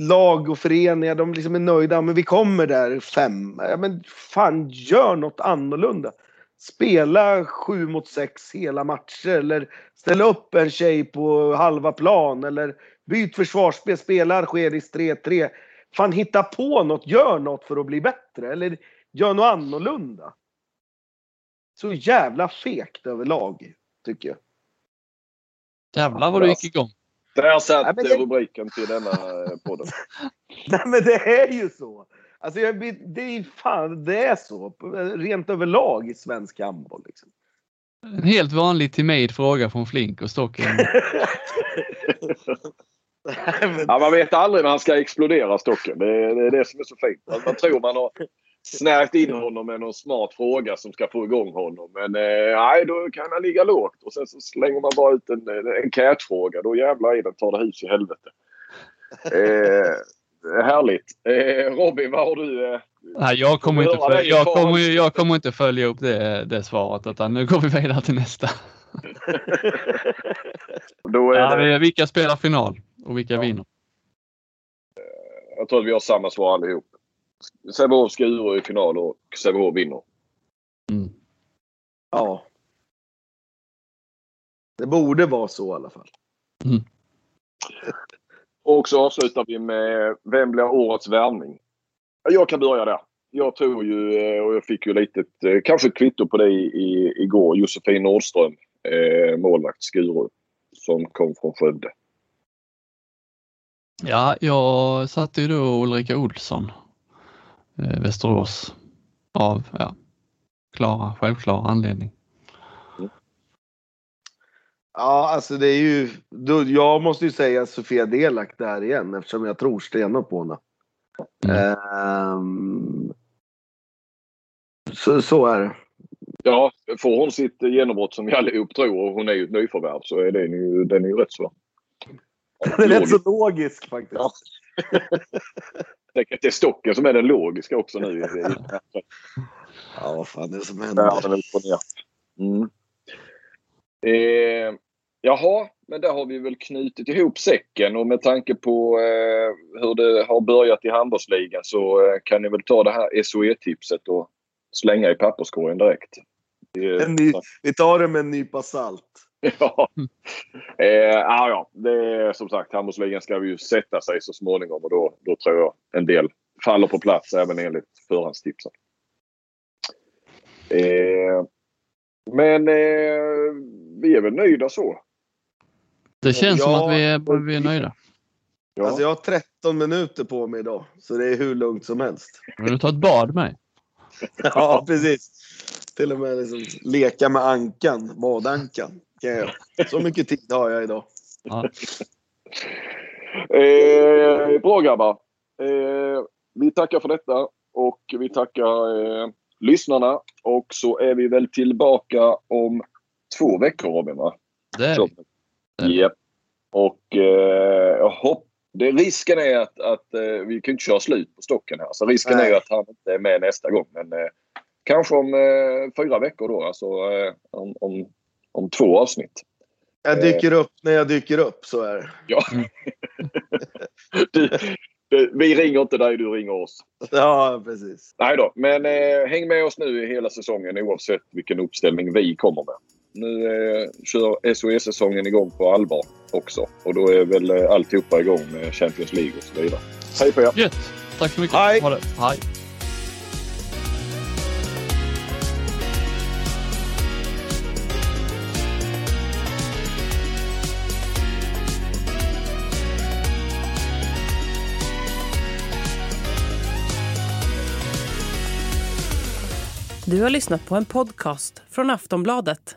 lag och föreningar, de liksom är nöjda. Men vi kommer där fem. Ja, men fan, gör något annorlunda. Spela sju mot sex hela matcher eller ställa upp en tjej på halva plan eller byt försvarsspel, spela Algeris 3-3. Fan, hitta på något, gör något för att bli bättre eller gör något annorlunda. Så jävla fegt överlag, tycker jag. Jävlar vad du gick igång. Där satt det... rubriken till denna eh, podden. Nej men det är ju så. Alltså jag, det är fan, det är så. Rent överlag i svensk handboll. Liksom. En helt vanlig timid fråga från Flink och Stocken. ja, man vet aldrig när han ska explodera Stocken. Det är, det är det som är så fint. Man tror man har snärjt in honom med någon smart fråga som ska få igång honom. Men eh, nej, då kan han ligga lågt. Och sen så slänger man bara ut en, en catch-fråga. Då jävlar i den tar det hus i helvete. Eh, härligt. Eh, Robin, vad har du? Eh, nej, jag kommer, inte följa, jag, kommer, jag kommer inte följa upp det, det svaret utan nu går vi vidare till nästa. Då är ja, det... Vilka spelar final och vilka ja. vinner? Jag tror att vi har samma svar allihop. Sävehof ska ur i final och Sävehof vinner. Mm. Ja. Det borde vara så i alla fall. Mm. Och så avslutar vi med Vem blir årets värvning? Jag kan börja där. Jag tror ju, eh, och jag fick ju lite, eh, kanske ett kvitto på det i, igår, Josefin Nordström, eh, målvakt Skuru, som kom från Skövde. Ja, jag satte ju då Ulrika Olsson eh, Västerås av ja, klara, självklara anledning. Ja, alltså det är ju... Då, jag måste ju säga Sofia Delak där igen eftersom jag tror stenhårt på henne. Mm. Ehm, så, så är det. Ja, får hon sitt genombrott som vi allihop tror och hon är ju ett nyförvärv så är den ju, den är ju rätt så... Det är rätt så logisk faktiskt. Ja. Det är stocken som är den logiska också nu. Ja, vad fan är det som händer? upp och ner. Mm. Eh, jaha, men där har vi väl knutit ihop säcken och med tanke på eh, hur det har börjat i handbollsligan så eh, kan ni väl ta det här SOE-tipset och slänga i papperskorgen direkt. En ny, vi tar det med en nypa salt. ja. Eh, ja, ja, det är som sagt handbollsligan ska vi ju sätta sig så småningom och då, då tror jag en del faller på plats även enligt förhandstipsen. Eh, men eh, vi är väl nöjda så. Det känns som Ja. att vi är, vi är nöjda. Ja. Alltså jag har 13 minuter på mig idag. Så det är hur lugnt som helst. Vill du ta ett bad med? Ja, precis. Till och med liksom leka med ankan, badankan. kan jag göra. Så mycket tid har jag idag. Ja. Eh, bra grabbar. Eh, vi tackar för detta och vi tackar eh, lyssnarna. Och så är vi väl tillbaka om två veckor Robin va? Det är Så. vi. Japp. Och eh, hopp, det, risken är att, att eh, vi kan inte köra slut på stocken här. Så risken Nej. är att han inte är med nästa gång. Men eh, kanske om eh, fyra veckor då. Alltså eh, om, om, om två avsnitt. Jag dyker upp när jag dyker upp, så är det. Ja. du, du, vi ringer inte dig, du ringer oss. Ja, precis. Nej då, men eh, häng med oss nu i hela säsongen oavsett vilken uppställning vi kommer med. Nu eh, kör SOS-säsongen igång på allvar också. Och då är väl eh, alltihopa igång med Champions League och så vidare. Hej på er! Gött! Tack så mycket. Hej. Ha det. Hej! Du har lyssnat på en podcast från Aftonbladet.